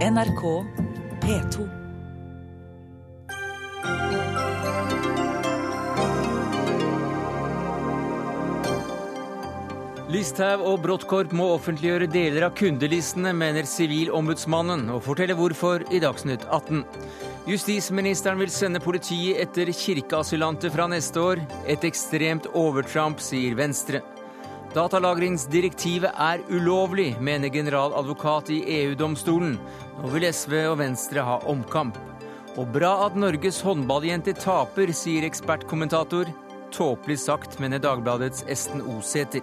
NRK P2. Listhaug og Brottkorp må offentliggjøre deler av kundelistene, mener Sivilombudsmannen, og forteller hvorfor i Dagsnytt 18. Justisministeren vil sende politiet etter kirkeasylanter fra neste år. Et ekstremt overtramp, sier Venstre. Datalagringsdirektivet er ulovlig, mener generaladvokat i EU-domstolen. Nå vil SV og Venstre ha omkamp. Og bra at Norges håndballjenter taper, sier ekspertkommentator. Tåpelig sagt, mener Dagbladets Esten Osæter.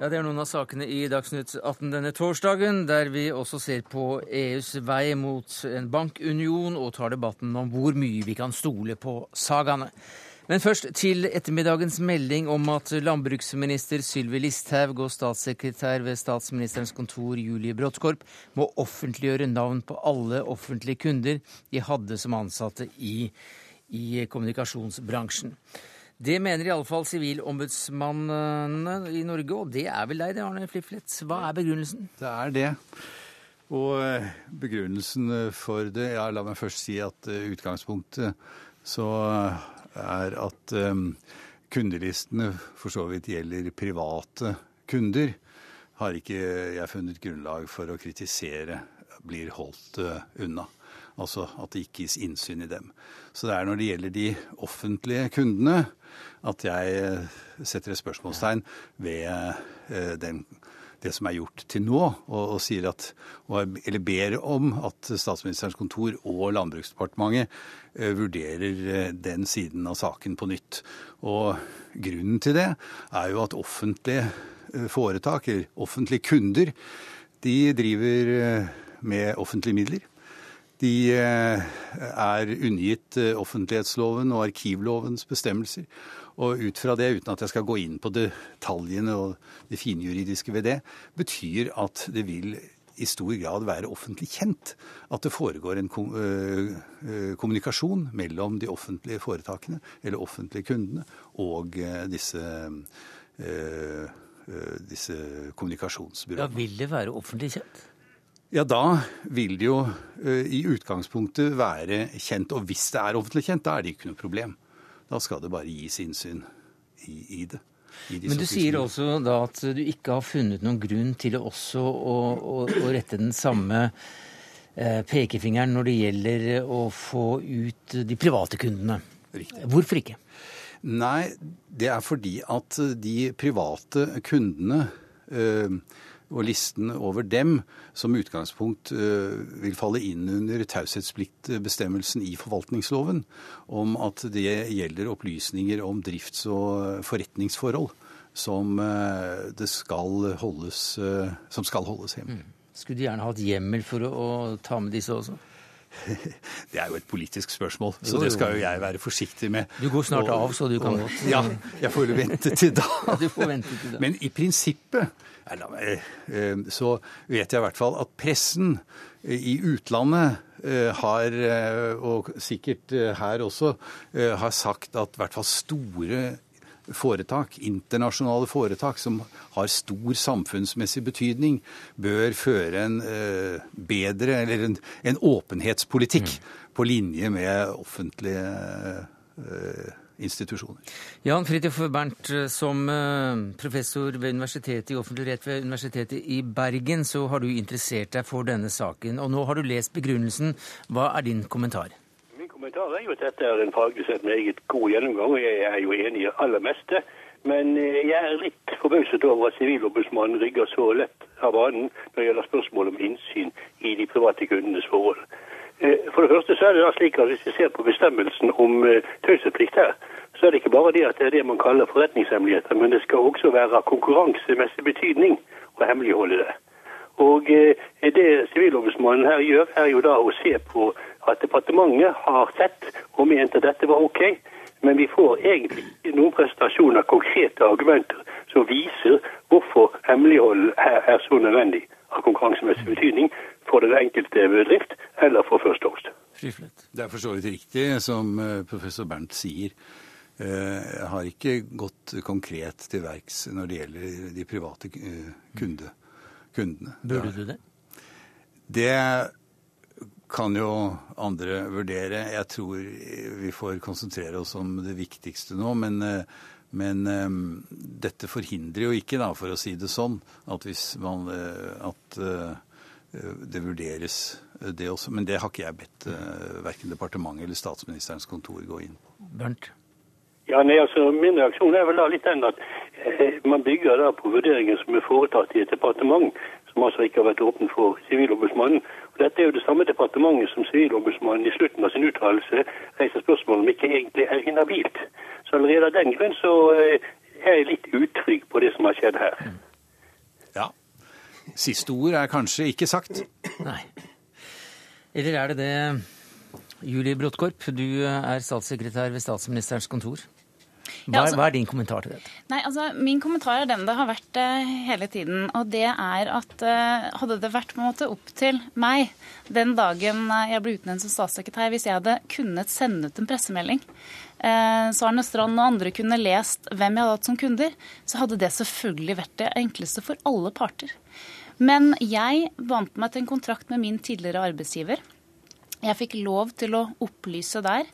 Ja, Det er noen av sakene i Dagsnytt 18 denne torsdagen, der vi også ser på EUs vei mot en bankunion og tar debatten om hvor mye vi kan stole på sagaene. Men først til ettermiddagens melding om at landbruksminister Sylvi Listhaug og statssekretær ved statsministerens kontor Julie Bråttkorp må offentliggjøre navn på alle offentlige kunder de hadde som ansatte i, i kommunikasjonsbransjen. Det mener iallfall sivilombudsmannene i Norge, og det er vel deg det, Arne Fliflet. Hva er begrunnelsen? Det er det. Og eh, begrunnelsen for det Ja, la meg først si at eh, utgangspunktet så er at kundelistene for så vidt gjelder private kunder. Har ikke jeg funnet grunnlag for å kritisere blir holdt unna. Altså at det ikke gis innsyn i dem. Så det er når det gjelder de offentlige kundene at jeg eh, setter et spørsmålstegn ved eh, den, det som er gjort til nå, og, og at, eller ber om at Statsministerens kontor og Landbruksdepartementet eh, vurderer den siden av saken på nytt. Og grunnen til det er jo at offentlige foretak, eller offentlige kunder, de driver med offentlige midler. De er undergitt offentlighetsloven og arkivlovens bestemmelser. Og ut fra det, uten at jeg skal gå inn på detaljene og det finjuridiske ved det, betyr at det vil i stor grad være offentlig kjent at det foregår en kommunikasjon mellom de offentlige foretakene, eller offentlige kundene, og disse, disse kommunikasjonsbyråene. Ja, Vil det være offentlig kjent? Ja, da vil det jo i utgangspunktet være kjent. Og hvis det er offentlig kjent, da er det ikke noe problem. Da skal det bare gis innsyn i, i det. Men du sier også da at du ikke har funnet noen grunn til også å, å, å rette den samme eh, pekefingeren når det gjelder å få ut de private kundene. Riktig. Hvorfor ikke? Nei, det er fordi at de private kundene eh, og listen over dem som utgangspunkt vil falle inn under taushetspliktbestemmelsen i forvaltningsloven, om at det gjelder opplysninger om drifts- og forretningsforhold som, det skal holdes, som skal holdes hjemme. Mm. Skulle du gjerne hatt hjemmel for å, ta med disse også? Det er jo et politisk spørsmål, så det skal jo jeg være forsiktig med. Du går snart og, av, så du kan godt Ja, jeg får vente til da. du får vente til da. Men i prinsippet så vet jeg i hvert fall at pressen i utlandet har, og sikkert her også, har sagt at i hvert fall store foretak, internasjonale foretak som har stor samfunnsmessig betydning, bør føre en bedre, eller en, en åpenhetspolitikk mm. på linje med offentlige institusjoner. Jan Fridtjof Bernt, som professor ved Universitetet i offentlig rett ved Universitetet i Bergen, så har du interessert deg for denne saken. Og nå har du lest begrunnelsen. Hva er din kommentar? Min kommentar er jo at dette er en faglig sett meget god gjennomgang, og jeg er jo enig i det aller meste. Men jeg er litt forbauset over at Sivilombudsmannen rygger så lett av banen når det gjelder spørsmål om innsyn i de private kundenes forhold. For det første så er det da slik at Hvis vi ser på bestemmelsen om taushetsplikt her, så er det ikke bare det at det er det man kaller forretningshemmeligheter, men det skal også være av konkurransemessig betydning å hemmeligholde det. Og Det Sivilombudsmannen her gjør, er jo da å se på at departementet har sett og ment at dette var OK. Men vi får egentlig ikke noen presentasjoner, konkrete argumenter som viser hvorfor hemmelighold her er så nødvendig av konkurransemessig betydning for den enkelte bedrift eller for First Host. Det er for så vidt riktig som professor Bernt sier. Eh, har ikke gått konkret til verks når det gjelder de private eh, kunde, kundene. Burde du det? Det kan jo andre vurdere. Jeg tror vi får konsentrere oss om det viktigste nå. Men, eh, men dette forhindrer jo ikke, da, for å si det sånn, at hvis man at det vurderes det også. Men det har ikke jeg bedt verken departementet eller statsministerens kontor gå inn på. Bernt? Ja, nei, altså Min reaksjon er vel da litt den at eh, man bygger da på vurderinger som er foretatt i et departement, som altså ikke har vært åpen for Sivilombudsmannen. Og Dette er jo det samme departementet som Sivilombudsmannen i slutten av sin uttalelse reiser spørsmål om ikke egentlig er inhabilt. Så allerede av den grunn så eh, er jeg litt utrygg på det som har skjedd her. Ja. Siste ord er kanskje ikke sagt. Nei. Eller er det det, Julie Bråttkorp? Du er statssekretær ved statsministerens kontor. Hva, altså- hva er din kommentar til dette? Nei, altså Min kommentar er den det har vært eh, hele tiden. Og det er at eh, hadde det vært på en måte opp til meg den dagen eh, jeg ble utnevnt som statssekretær, hvis jeg hadde kunnet sende ut en pressemelding, eh, så Arne Strand og andre kunne lest hvem jeg hadde hatt som kunder, så hadde det selvfølgelig vært det enkleste for alle parter. Men jeg vant meg til en kontrakt med min tidligere arbeidsgiver. Jeg fikk lov til å opplyse der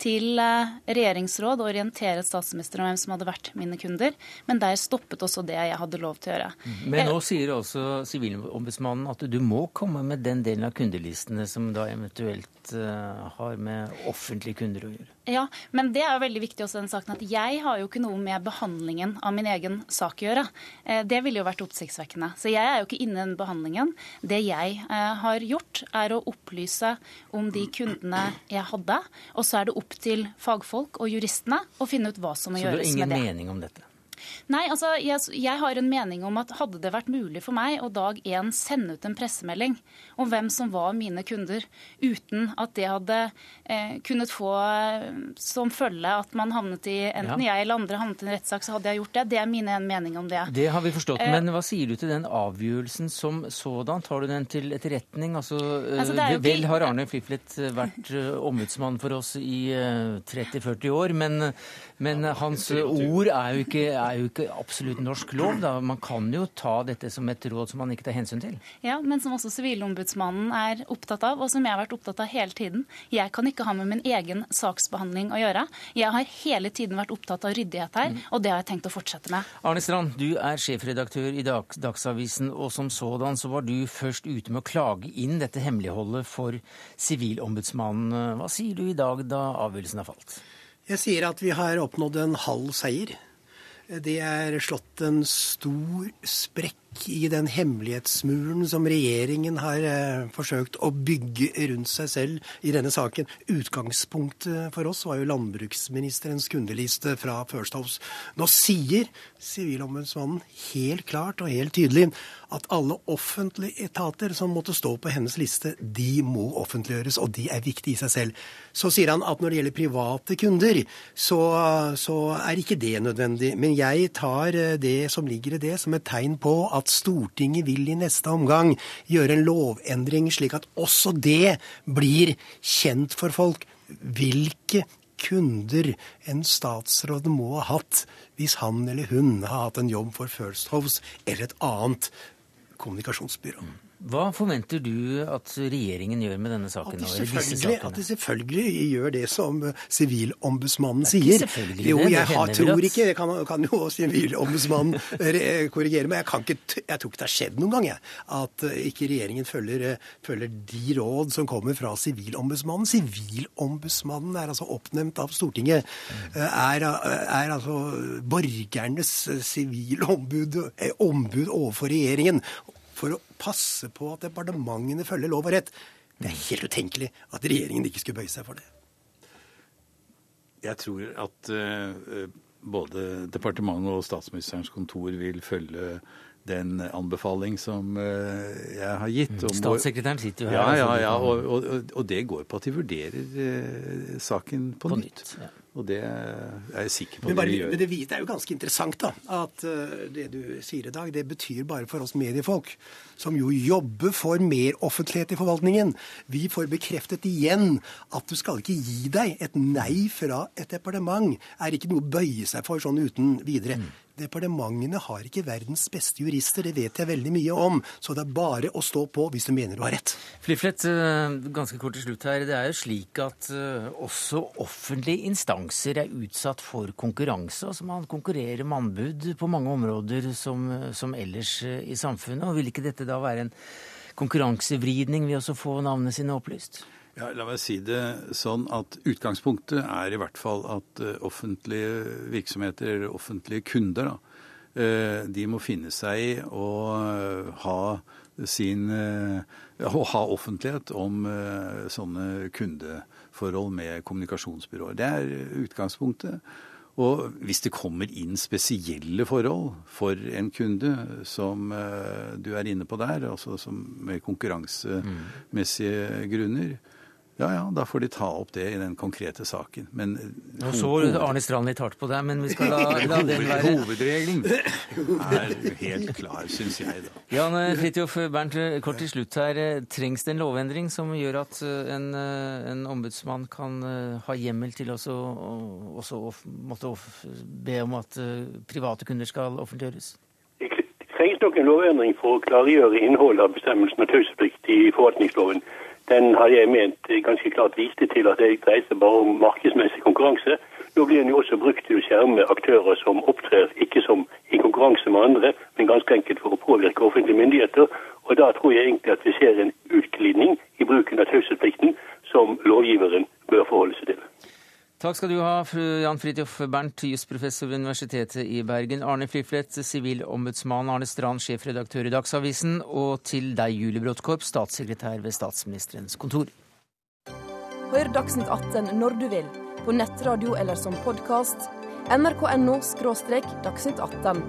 til eh, regjeringsråd og orientere statsministeren om hvem som hadde vært mine kunder. Men der stoppet også det jeg hadde lov til å gjøre. Men nå sier også Sivilombudsmannen at du må komme med den delen av kundelistene som da eventuelt eh, har med offentlige kunder å gjøre. Ja, men det er jo veldig viktig også den saken at jeg har jo ikke noe med behandlingen av min egen sak å gjøre. Eh, Det ville jo vært oppsiktsvekkende. Så jeg er jo ikke inne i den behandlingen. Det jeg eh, har gjort, er å opplyse om de kundene jeg hadde. Og så er det opp til fagfolk og juristene å finne ut hva som må Så du har gjøres ingen med det. mening om dette? Nei, altså, jeg, jeg har en mening om at hadde det vært mulig for meg å dag én sende ut en pressemelding om hvem som var mine kunder, uten at det hadde eh, kunnet få eh, som følge at man havnet i enten Ja. jeg eller andre havnet i en rettssak, så hadde jeg gjort det. Det er min mening om det. Det har vi forstått, Eh, men hva sier du til den avgjørelsen som sådan? Tar du den til etterretning? Altså, eh, Altså, det er jo ikke- vel har Arne Fliflet vært eh, ombudsmann for oss i eh, 30-40 år, men, men hans ord er jo, ikke, er jo ikke absolutt norsk lov. Da. Man kan jo ta dette som et råd som man ikke tar hensyn til. Ja, men som også Sivilombudsmannen er opptatt av, og som jeg har vært opptatt av hele tiden. Jeg kan ikke ha med min egen saksbehandling å gjøre. Jeg har hele tiden vært opptatt av ryddighet her, og det har jeg tenkt å fortsette med. Arne Strand, du er sjefredaktør i Dag Dagsavisen, og som sådan så var du først ute med å klage inn dette hemmeligholdet for Sivilombudsmannen. Hva sier du i dag da avgjørelsen har falt? Jeg sier at vi har oppnådd en halv seier. Det er slått en stor sprekk i den hemmelighetsmuren som regjeringen har eh, forsøkt å bygge rundt seg selv i denne saken. Utgangspunktet for oss var jo landbruksministerens kundeliste fra First House. Nå sier Sivilombudsmannen helt klart og helt tydelig at alle offentlige etater som måtte stå på hennes liste, de må offentliggjøres, og de er viktige i seg selv. Så sier han at når det gjelder private kunder, så, så er ikke det nødvendig. Men jeg tar eh, det som ligger i det som et tegn på at Stortinget vil i neste omgang gjøre en lovendring slik at også det blir kjent for folk. Hvilke kunder en statsråd må ha hatt hvis han eller hun har hatt en jobb for First House eller et annet kommunikasjonsbyrå. Hva forventer du at regjeringen gjør med denne At saken? de, nå, selvfølgelig, at de selvfølgelig gjør det som eh, Sivilombudsmannen er sier. Jo, jeg har, tror ikke Det kan, kan jo Sivilombudsmannen korrigere, men jeg, kan ikke, jeg tror ikke det har skjedd noen gang jeg, at eh, ikke regjeringen følger, eh, følger de råd som kommer fra Sivilombudsmannen. Sivilombudsmannen er altså oppnevnt av Stortinget. Er, er altså borgernes sivilombud ombud overfor regjeringen for å passe på at departementene følger lov og rett. Det er helt utenkelig at regjeringen ikke skulle bøye seg for det. Jeg tror at eh, både departementet og statsministerens kontor vil følge den anbefaling som eh, jeg har gitt. om Statssekretæren sitter jo her. Ja, ja, altså, ja. Og, og, og det går på at de vurderer eh, saken på, På nytt. nytt, ja. Og det er jeg sikker på Men, bare, det, det er jo ganske interessant da, at eh, det du sier i dag, det betyr bare for oss mediefolk, som jo jobber for mer offentlighet i forvaltningen. Vi får bekreftet igjen at du skal ikke gi deg. Et nei fra et departement er ikke noe å bøye seg for sånn uten videre. Departementene har ikke verdens beste jurister, det vet jeg veldig mye om. Så det er bare å stå på hvis du mener du har rett. Fliflet, eh, ganske kort til slutt her. Det er jo slik at eh, også offentlige instanser er utsatt for konkurranse. Altså man konkurrerer med anbud på mange områder som, som ellers eh, i samfunnet. Og vil ikke dette da være en konkurransevridning ved å få navnene sine opplyst? Ja, la meg si det sånn at utgangspunktet er i hvert fall at eh, offentlige virksomheter, eller offentlige kunder, da, eh, de må finne seg i å eh, ha sin Å ha offentlighet om sånne kundeforhold med kommunikasjonsbyråer. Det er utgangspunktet. Og hvis det kommer inn spesielle forhold for en kunde som eh, du er inne på der, altså som med konkurransemessige grunner, ja ja, da får de ta opp det i den konkrete saken. Men Nå så Arne Strand litt hardt på deg, men vi skal la, la den være. hovedregelen er helt klar, syns jeg, da. Jan Fridtjof Bernt, kort til slutt her. Trengs det en lovendring som gjør at eh, en, eh, en ombudsmann kan eh, ha hjemmel til også, også å måtte off- be om at eh, private kunder skal offentliggjøres? Det trengs nok en lovendring for å klargjøre innholdet av bestemmelsen av taushetsplikt i forvaltningsloven. Den har jeg ment ganske klart viste til at det dreier seg bare om markedsmessig konkurranse. Nå blir den jo også brukt til å skjerme aktører som opptrer ikke som i konkurranse med andre, men ganske enkelt for å påvirke offentlige myndigheter. Og da tror jeg egentlig at vi ser en utglidning i bruken av taushetsplikten som lovgiveren bør forholde seg til. Takk skal du ha, fru Jan Fridtjof Bernt, jusprofessor ved Universitetet i Bergen, Arne Fliflet, sivilombudsmann, Arne Strand, sjefredaktør i Dagsavisen, og til deg, Julie Bråttkorp, statssekretær ved statsministerens kontor. Hør Dagsnytt 18 når du vil, på nettradio eller som podkast. nrk.no – dagsnytt 18.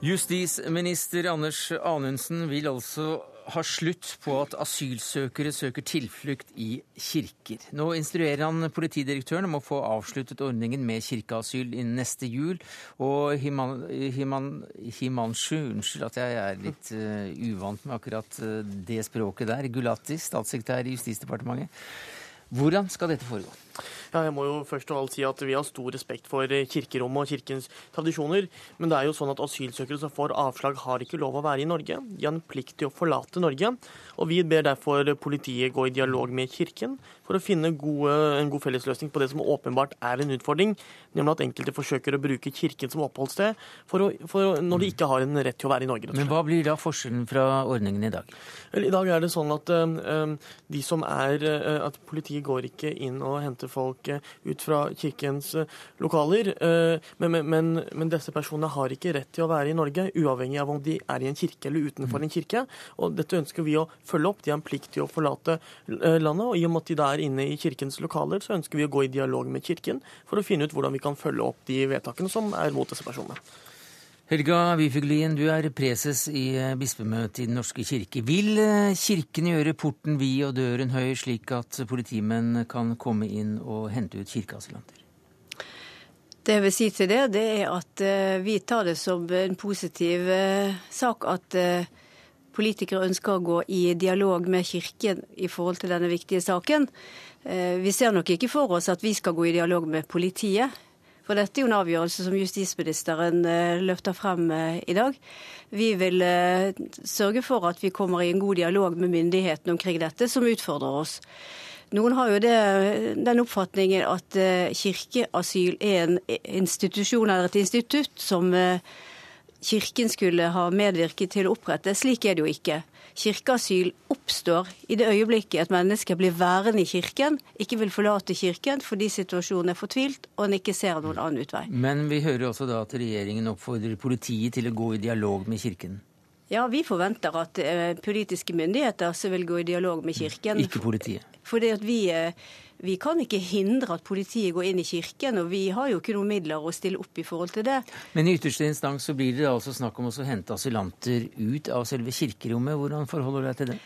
Justisminister Anders Anundsen vil altså ha slutt på at asylsøkere søker tilflukt i kirker. Nå instruerer han politidirektøren om å få avsluttet ordningen med kirkeasyl innen neste jul. Og Himan, Himan, Himanshu, unnskyld at jeg er litt uh, uvant med akkurat uh, det språket der, Gulati, statssekretær i Justisdepartementet. Hvordan skal dette foregå? Ja, jeg må jo først og alt si at Vi har stor respekt for eh, kirkerommet og kirkens tradisjoner. Men det er jo sånn at asylsøkere som får avslag, har ikke lov å være i Norge. De har en plikt til å forlate Norge. Og Vi ber derfor politiet gå i dialog med Kirken for å finne gode, en god fellesløsning på det som åpenbart er en utfordring, nemlig at enkelte forsøker å bruke Kirken som oppholdssted for å, for å, når de ikke har en rett til å være i Norge. Men hva blir da forskjellen fra ordningen i dag? I dag er det sånn at eh, eh, de som er At politiet går ikke inn og henter folk eh, ut fra kirkens eh, lokaler. eh, men, men, men, men disse personene har ikke rett til å være i Norge, uavhengig av om de er i en kirke eller utenfor en kirke. Og dette ønsker vi å følge opp. De har en plikt til å forlate eh, landet. Og i og med at de da er inne i kirkens lokaler, så ønsker vi å gå i dialog med kirken for å finne ut hvordan vi kan følge opp de vedtakene som er mot disse personene. Helga Wifiglien, du er preses i eh, bispemøtet i Den norske kirke. Vil eh, kirken gjøre porten vid og døren høy, slik at politimenn kan komme inn og hente ut kirkeasylanter? Det jeg vil si til det, det er at eh, vi tar det som en positiv sak at politikere ønsker å gå i dialog med Kirken i forhold til denne viktige saken. Vi ser nok ikke for oss at vi skal gå i dialog med politiet. For dette er jo en avgjørelse som justisministeren eh, løfter frem eh, i dag. Vi vil eh, sørge for at vi kommer i en god dialog med myndighetene omkring dette, som utfordrer oss. Noen har jo det, den oppfatningen at kirkeasyl er en institusjon eller et institutt som Kirken skulle ha medvirket til å opprette. Slik er det jo ikke. Kirkeasyl oppstår i det øyeblikket et menneske blir værende i kirken, ikke vil forlate kirken fordi situasjonen er fortvilt og en ikke ser noen annen utvei. Men vi hører også da at regjeringen oppfordrer politiet til å gå i dialog med kirken. Ja, vi forventer at eh, politiske myndigheter så vil gå i dialog med kirken. Ikke politiet. Fordi at vi, eh, Vi kan ikke hindre at politiet går inn i kirken, og vi har jo ikke noen midler å stille opp i forhold til det. Men i ytterste instans så blir det altså snakk om å hente asylanter ut av selve kirkerommet. Hvordan forholder du deg til det?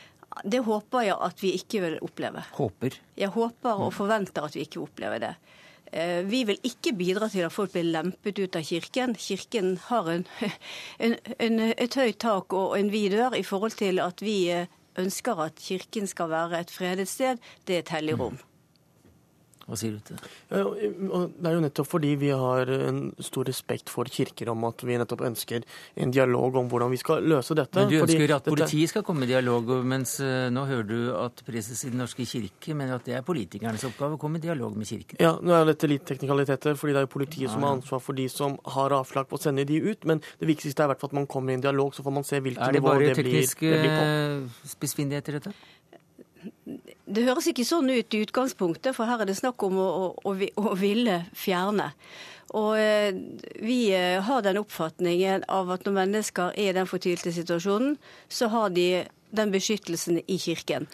Det håper jeg at vi ikke vil oppleve. Håper. Jeg håper og forventer at vi ikke opplever det. Eh, vi vil ikke bidra til at folk blir lempet ut av kirken. Kirken har en, en, en, et høyt tak og en vid dør i forhold til at vi eh, ønsker at kirken skal være et fredet sted. Det er et hellig rom. Hva sier du til det? Det er jo nettopp fordi vi har en stor respekt for kirker om at vi nettopp ønsker en dialog om hvordan vi skal løse dette. Men Du ønsker at politiet skal komme i dialog, mens eh, nå hører du at preses i Den norske kirke mener at det er politikernes oppgave å komme i dialog med kirken. Ja, nå er dette litt teknikaliteter, fordi det er jo politiet som har ansvar for de som har avslag på å sende de ut. Men det viktigste er i hvert fall at man kommer i en dialog, så får man se hvilken nivå det blir, det blir, tekniske det bare tekniske spissfindigheter, dette? Det høres ikke sånn ut i utgangspunktet, for her er det snakk om å, å, å, ville fjerne. Og eh, vi eh, har den oppfatningen av at når mennesker er i den fortvilte situasjonen, så har de den beskyttelsen i kirken.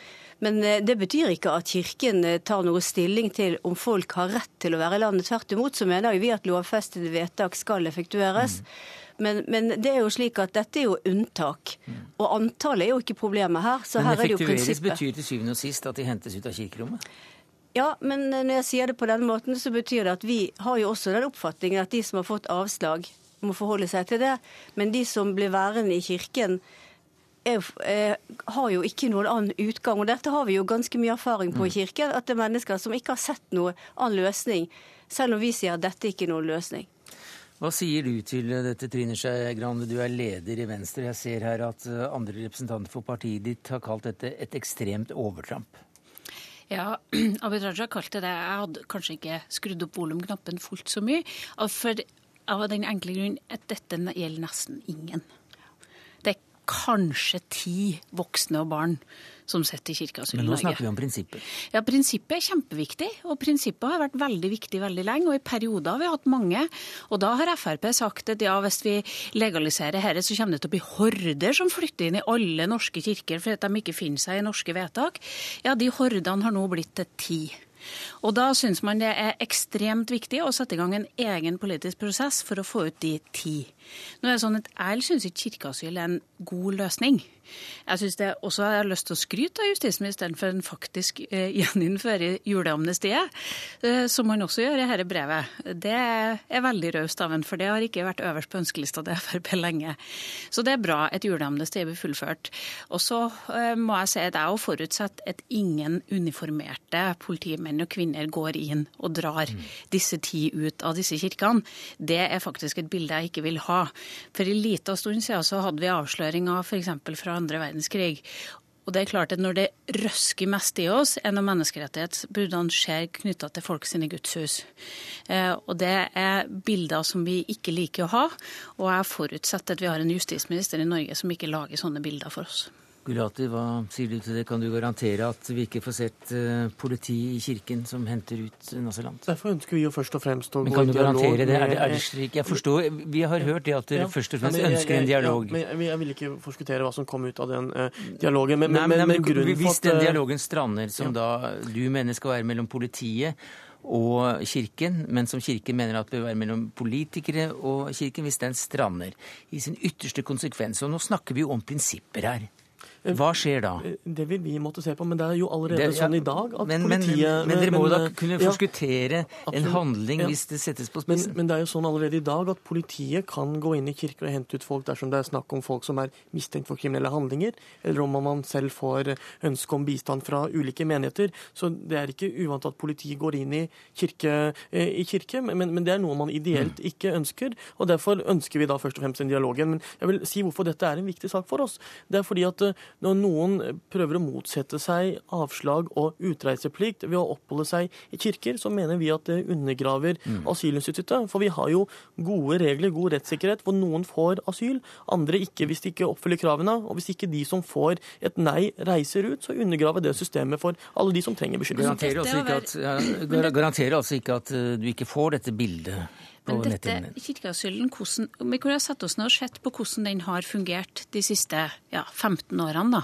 Men eh, det betyr ikke at kirken tar noe stilling til om folk har rett til å være i landet. Tvert imot så mener vi at lovfestede vedtak skal effektueres. Men, men det er jo slik at dette er jo unntak. Og antallet er jo ikke problemet her. Så Men her er det jo prinsippet. effektueres prinsippet. betyr til syvende og sist at de hentes ut av kirkerommet? Ja, men når jeg sier det på den måten, så betyr det at vi har jo også den oppfatningen at de som har fått avslag, må forholde seg til det. Men de som blir værende i kirken, er, er, har jo ikke noen annen utgang. Og dette har vi jo ganske mye erfaring på i kirken, at det er mennesker som ikke har sett noen annen løsning, selv om vi sier at dette ikke er noen løsning. Hva sier du til dette, Trine Skei Grande? Du er leder i Venstre. Jeg ser her at eh, andre representanter for partiet ditt har kalt dette et ekstremt overtramp. Ja, Abid Raja kalte det Jeg hadde kanskje ikke skrudd opp volumknappen fullt så mye. For, av den enkle grunn at dette gjelder nesten ingen. Kanskje ti voksne og barn som sitter i kirkas Men nå snakker vi om prinsippet. Ja, Prinsippet er kjempeviktig, og prinsippet har vært veldig viktig veldig lenge. Og i perioder har vi hatt mange. Og da har Frp sagt at ja, hvis vi legaliserer dette, så kommer det til å bli horder som flytter inn i alle norske kirker fordi de ikke finner seg i norske vedtak. Ja, de hordene har nå blitt til ti. Og da syns man det er ekstremt viktig å sette i gang en egen politisk prosess for å få ut de ti. Nå er det sånn at Jeg syns ikke kirkeasyl er en god løsning. Jeg synes det også jeg har lyst til å skryte av justisministeren for en faktisk eh, gjeninnfører juleamnestiet, eh, som han også gjør i dette brevet. Det er veldig raust av ham, for det har ikke vært øverst på ønskelista til Frp lenge. Så det er bra at juleamnestiet blir fullført. Og så eh, må jeg si at jeg også forutsetter at ingen uniformerte politimenn og kvinner går inn og drar disse ti ut av disse kirkene. Det er faktisk et bilde jeg ikke vil ha. For en liten stund siden så hadde vi avsløringer f.eks. fra andre verdenskrig. Og det er klart at Når det røsker mest i oss, er når menneskerettighetsbruddene skjer knytta til folk sine gudshus. Eh, og Det er bilder som vi ikke liker å ha, og jeg forutsetter at vi har en justisminister i Norge som ikke lager sånne bilder for oss. Gulati, hva sier du til det? Kan du garantere at vi ikke får sett eh, politi i kirken som henter ut Nasseland? asylant? Derfor ønsker vi jo først og fremst å Men gå kan i du dialog garantere det? Er det, er det slik? Jeg forstår, Vi har hørt det at dere Ja. først og Ja, fremst men jeg- ønsker en dialog. Ja, men jeg, vil ikke forskuttere hva som kom ut av den uh, dialogen. Men, Nei, men, men, men, men, grunnen for Hvis den eh, dialogen strander, som da du mener skal være mellom politiet og kirken, men som kirken mener at bør være mellom politikere og kirken, hvis den strander i sin ytterste konsekvens Og nå snakker vi jo om prinsipper her. Hva skjer da? eh, Det vil vi måtte se på, men det er jo allerede Det- ja, sånn i dag at men, men, politiet men dere må men, da eh, kunne ja, forskuttere en handling Ja. hvis det settes på spissen? men det er jo sånn allerede i dag at politiet kan gå inn i kirker og hente ut folk dersom det er snakk om folk som er mistenkt for kriminelle handlinger, eller om man selv får ønske om bistand fra ulike menigheter. Så det er ikke uvant at politiet går inn i kirke, eh, i kirke men, men det er noe man ideelt Mm. ikke ønsker. Og derfor ønsker vi da først og fremst den dialogen. Men jeg vil si hvorfor dette er en viktig sak for oss. Det er fordi at eh, når noen prøver å motsette seg avslag og utreiseplikt ved å oppholde seg i kirker, så mener vi at det undergraver Mm. asylinstituttet. For vi har jo gode regler, god rettssikkerhet, hvor noen får asyl, andre ikke hvis de ikke oppfyller kravene. Og hvis ikke de som får et nei, reiser ut, så undergraver det systemet for alle de som trenger beskyttelse. Garanterer altså, ikke at, ja, garanterer altså ikke at eh, du ikke får dette bildet Men dette kirkeasylen, hvordan, vi kunne ha satt oss ned og sett på hvordan den har fungert de siste ja, 15 årene. da.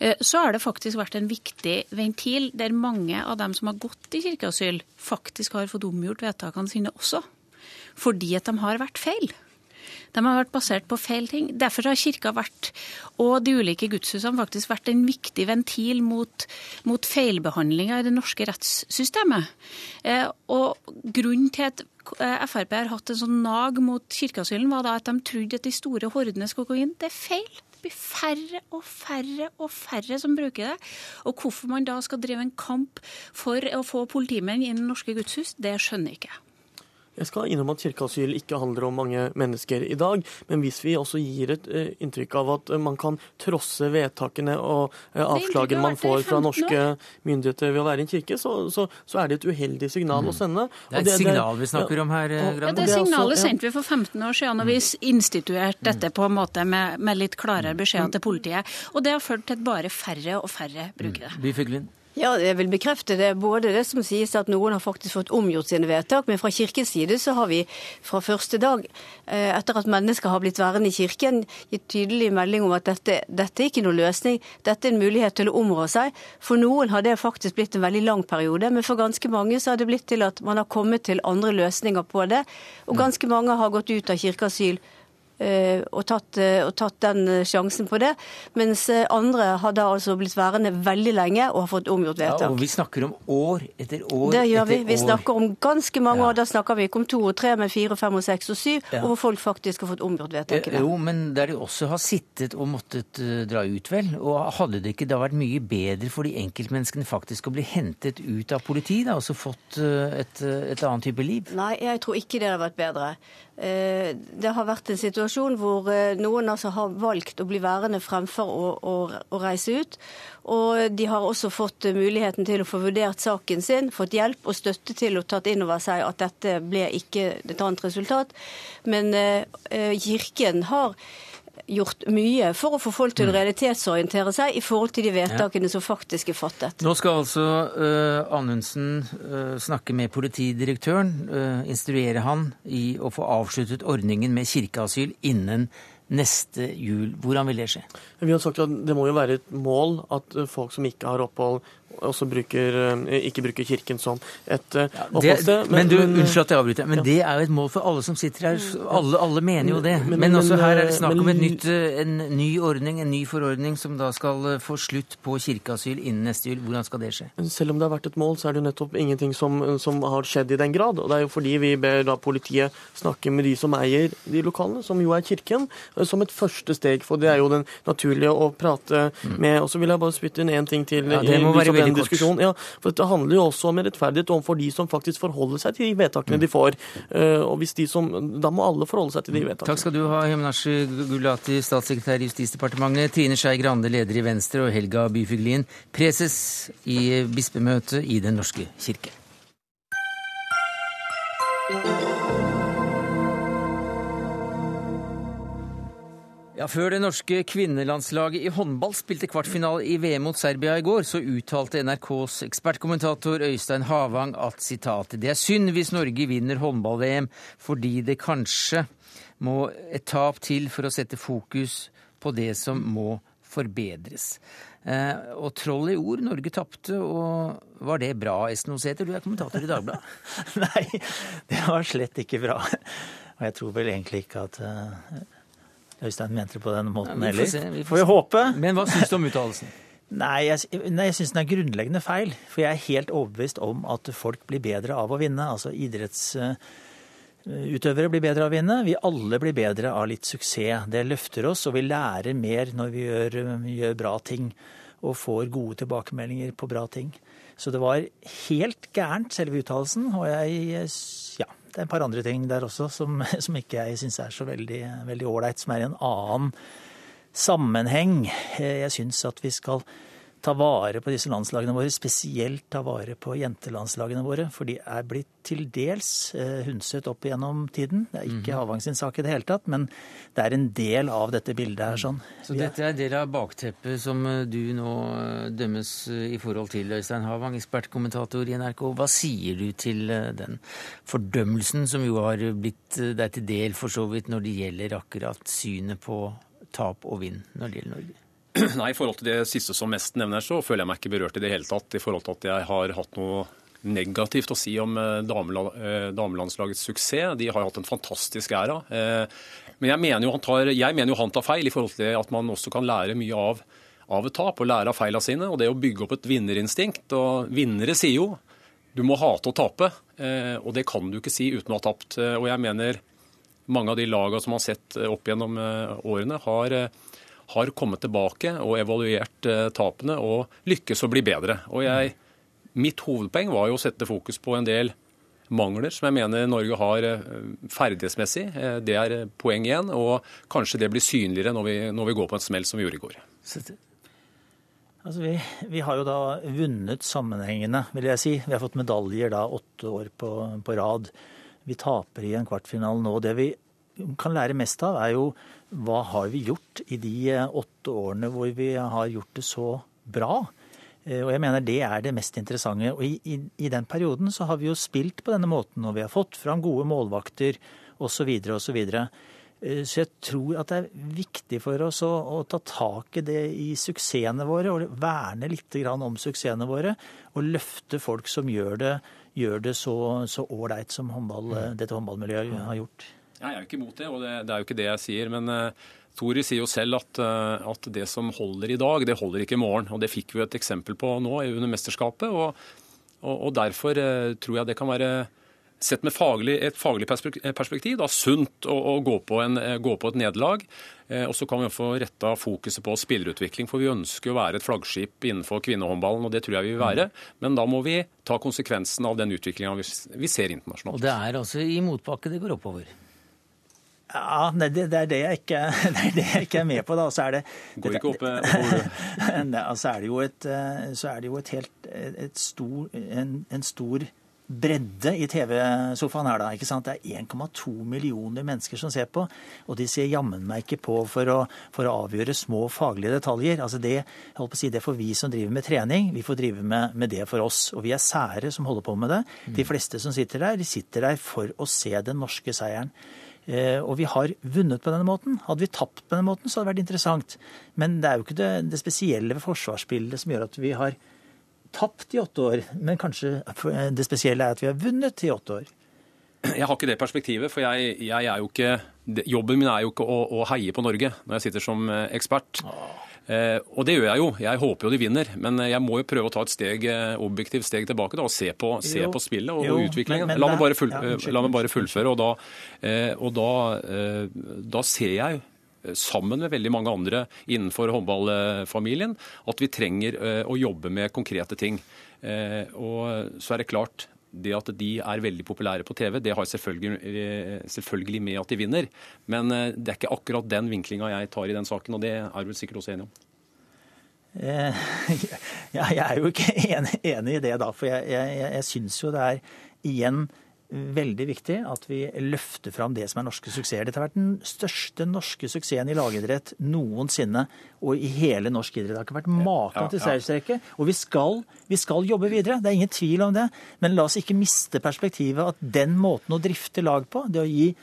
Eh, Så har det faktisk vært en viktig ventil der mange av dem som har gått i kirkeasyl, faktisk har fått omgjort vedtakene sine også. Fordi at de har vært feil. De har vært basert på feil ting. Derfor har kirka vært, og de ulike gudshusene faktisk vært en viktig ventil mot, mot feilbehandlinger i det norske rettssystemet. Eh, og grunnen til at Frp har hatt en sånn nag mot kirkeasylen, var da at de trodde at de store hordene skulle gå inn. Det er feil. Det blir færre og færre og færre som bruker det. Og hvorfor man da skal drive en kamp for å få politimenn inn i norske gudshus, det skjønner jeg ikke. Jeg skal innrømme at kirkeasyl ikke handler om mange mennesker i dag, men hvis vi også gir et eh, inntrykk av at eh, man kan trosse vedtakene og eh, avslagene man får fra norske myndigheter ved å være i en kirke, så, så, så er det et uheldig signal å sende. Mm. Det er et signal vi snakker om her, Grande. Ja, Det det også- signalet. Mm. sendte vi for 15 år siden, og vi instituerte dette på en måte med, med litt klarere beskjeder til politiet. Og det har ført til at bare færre og færre bruker det. Byfuglin. Ja, jeg vil bekrefte det. Både det som sies at noen har faktisk fått omgjort sine vedtak, men fra kirkens side så har vi fra første dag, eh, etter at mennesker har blitt værende i kirken, gitt tydelig melding om at dette, dette er ikke noe løsning. Dette er en mulighet til å områ seg. For noen har det faktisk blitt en veldig lang periode, men for ganske mange så har det blitt til at man har kommet til andre løsninger på det. Og ganske mange har gått ut av kirkeasyl og tatt, eh, og tatt den eh, sjansen på det. Mens eh, andre har da altså blitt værende veldig lenge og har fått omgjort vedtak. Ja, og vi snakker om år etter år det gjør vi. Vi år. snakker om ganske mange Ja. år. Da snakker vi ikke om to og tre, men fire, fem og seks og syv, Ja. og hvor folk faktisk har fått omgjort Eh, vedtakene. Jo, men der de også har sittet og måttet eh, dra ut, vel. Og hadde det ikke da vært mye bedre for de enkeltmenneskene faktisk å bli hentet ut av politiet, da, og så fått eh, et, eh, et annet type liv? Nei, jeg tror ikke det har vært bedre. Eh, Det har vært en situasjon hvor eh, noen altså har valgt å bli værende fremfor å, å, å reise ut. Og de har også fått eh, muligheten til å få vurdert saken sin, fått hjelp og støtte til å tatt inn over seg at dette ble ikke et annet resultat. Men eh, eh, Kirken har gjort mye for å få folk til å realitetsorientere seg i forhold til de vedtakene som faktisk er fattet. Nå skal altså uh, Anundsen uh, snakke med politidirektøren, uh, instruere han i å få avsluttet ordningen med kirkeasyl innen neste jul. Hvordan vil det skje? Vi har sagt at det må jo være et mål at folk som ikke har opphold, også bruker, eh, ikke bruker kirken som et eh, oppholdssted. men, du, unnskyld at jeg avbryter, men det er jo et mål for alle som sitter her. Alle, alle mener jo det. Men, Men- men- også her er det snakk om nytt, eh, en ny ordning, en ny forordning, som da skal få slutt på kirkeasyl innen neste jul. Hvordan skal det skje? Men selv om det har vært et mål, så er det jo nettopp ingenting som, som har skjedd i den grad. Og det er jo fordi vi ber da politiet snakke med de som eier de lokalene, som jo er kirken, som et første steg. For det er jo den naturlige å prate med. Og så vil jeg bare spytte inn én ting til. Mm. Ja, det må være den diskusjonen. Ja, for dette handler jo også om rettferdighet overfor de som faktisk forholder seg til de vedtakene de får. Eh, Og hvis de som, Da må alle forholde seg til de vedtakene. Takk skal du ha, Hemnashi Gulati, statssekretær i Justisdepartementet, Trine Skei Grande, leder i Venstre, og Helga Byfuglin, preses i bispemøtet i Den norske kirke. Ja, Før det norske kvinnelandslaget i håndball spilte kvartfinale i VM mot Serbia i går, så uttalte NRKs ekspertkommentator Øystein Havang at sitat, det er synd hvis Norge vinner håndball-VM fordi det kanskje må et tap til for å sette fokus på det som må forbedres. Eh, og troll i ord, Norge tapte, og var det bra, Esten Osæter? Du er kommentator i Dagbladet. Nei, det var slett ikke bra. Og jeg tror vel egentlig ikke at eh, Øystein mente det på den måten Ja, får heller. se, vi får får vi håpe. Men hva syns du om uttalelsen? Nei, jeg, nei, jeg syns den er grunnleggende feil. For jeg er helt overbevist om at folk blir bedre av å vinne. Altså idrettsutøvere blir bedre av å vinne. Vi alle blir bedre av litt suksess. Det løfter oss, og vi lærer mer når vi gjør, gjør bra ting. Og får gode tilbakemeldinger på bra ting. Så det var helt gærent, selve uttalelsen. Og jeg. Det er et par andre ting der også som, som ikke jeg syns er så veldig ålreit, som er i en annen sammenheng. Jeg syns at vi skal ta vare på disse landslagene våre, spesielt ta vare på jentelandslagene våre. For de er blitt til dels eh, hundset opp gjennom tiden. Det er ikke Mhm. Havang sin sak i det hele tatt, men det er en del av dette bildet her. sånn. Så dette er en del av bakteppet som eh, du nå eh, dømmes i forhold til, Øystein Havang, ekspertkommentator i NRK. Hva sier du til den fordømmelsen som jo har blitt deg til del for så vidt når det gjelder akkurat synet på tap og vinn når det gjelder Norge? Nei, I forhold til det siste som mest nevner, så føler jeg meg ikke berørt i det hele tatt. I forhold til at jeg har hatt noe negativt å si om eh, eh, damelandslagets suksess. De har hatt en fantastisk æra. Eh, Men jeg mener, jo han tar, jeg mener jo han tar feil i forhold til at man også kan lære mye av, av et tap og lære av feilene sine. Og det å bygge opp et vinnerinstinkt. Og vinnere sier jo du må hate å tape, og det kan du ikke si uten å ha tapt. Og jeg mener mange av de lagene som man har sett opp gjennom årene, har, har kommet tilbake og evaluert eh, tapene og lykkes å bli bedre. Og jeg, mitt hovedpoeng var jo å sette fokus på en del mangler som jeg mener Norge har eh, ferdighetsmessig. Eh, Det er poeng igjen, og kanskje det blir synligere når vi, når vi går på en smell som vi gjorde i går. Altså vi, vi har jo da vunnet sammenhengende, vil jeg si. Vi har fått medaljer da åtte år på, på rad. Vi taper i en kvartfinale nå. Det vi kan lære mest av, er jo hva har vi gjort i de eh, åtte årene hvor vi har gjort det så bra. Eh, Og jeg mener det er det mest interessante. Og i, i, i den perioden så har vi jo spilt på denne måten, og vi har fått fram gode målvakter osv. osv. Eh, Så jeg tror at det er viktig for oss å, å ta tak i det i suksessene våre, og verne litt om suksessene våre. Og løfte folk som gjør det, gjør det så ålreit som håndball, dette håndballmiljøet har gjort. Jeg er jo ikke imot det, og det, det er jo ikke det jeg sier. Men uh, Tori sier jo selv at, uh, at det som holder i dag, det holder ikke i morgen. Og det fikk vi et eksempel på nå under mesterskapet. Og, og, og derfor uh, tror jeg det kan være Sett med faglig, et faglig perspektiv, da, sunt å, å gå, på en, eh, gå på et nederlag. Eh, og så kan vi få retta fokuset på spillerutvikling, for vi ønsker å være et flaggskip innenfor kvinnehåndballen, og det tror jeg vi vil være. Men da må vi ta konsekvensen av den utviklinga vi, vi ser internasjonalt. Og det er altså i motbakke det går oppover. Ja, nei, det, det, er det, jeg ikke, det er det jeg ikke er med på. da. Så er det, Går ikke opp, eh, Nei, altså er det jo et, eh, så er det jo et helt et stor, en, en stor bredde i TV-sofaen her, da. ikke sant? Det er 1,2 millioner mennesker som ser på, og de ser jammen meg ikke på for å, for å avgjøre små faglige detaljer. Altså det, jeg holdt på å si, det får vi som driver med trening, vi får drive med, med det for oss. Og vi er sære som holder på med det. De fleste som sitter der, de sitter der for å se den norske seieren. Eh, og vi har vunnet på denne måten. Hadde vi tapt på denne måten, så hadde det vært interessant. Men det er jo ikke det, det spesielle ved forsvarsbildet som gjør at vi har tapt i åtte år. Men kanskje det spesielle er at vi har vunnet i åtte år. Jeg har ikke det perspektivet, for jeg, jeg er jo ikke Jobben min er jo ikke å, å heie på Norge når jeg sitter som eh, ekspert. Eh, og det gjør jeg jo. Jeg håper jo de vinner. Men eh, jeg må jo prøve å ta et steg, eh, objektivt steg tilbake da, og se på, se på spillet og, Jo, utviklingen. men- men la, meg bare full, ja, eh, la meg bare fullføre. Og da, eh, og da, eh, da ser jeg eh, sammen med veldig mange andre innenfor håndballfamilien, at vi trenger eh, å jobbe med konkrete ting. Eh, Og så er det klart, det at de er veldig populære på TV, det har selvfølgelig, eh, selvfølgelig med at de vinner. Men eh, det er ikke akkurat den vinklinga jeg tar i den saken, og det er du sikkert også enig om. Eh, ja, jeg er jo ikke enig, enig i det, da. For jeg, jeg, jeg, syns jo det er igjen veldig viktig at vi løfter fram det som er norske suksesser. Dette har vært den største norske suksessen i lagidrett noensinne. Og i hele norsk idrett. Det har ikke vært maken til seiersrekke. Og vi skal, vi skal jobbe videre, det er ingen tvil om det. Men la oss ikke miste perspektivet at den måten å drifte lag på, det å gi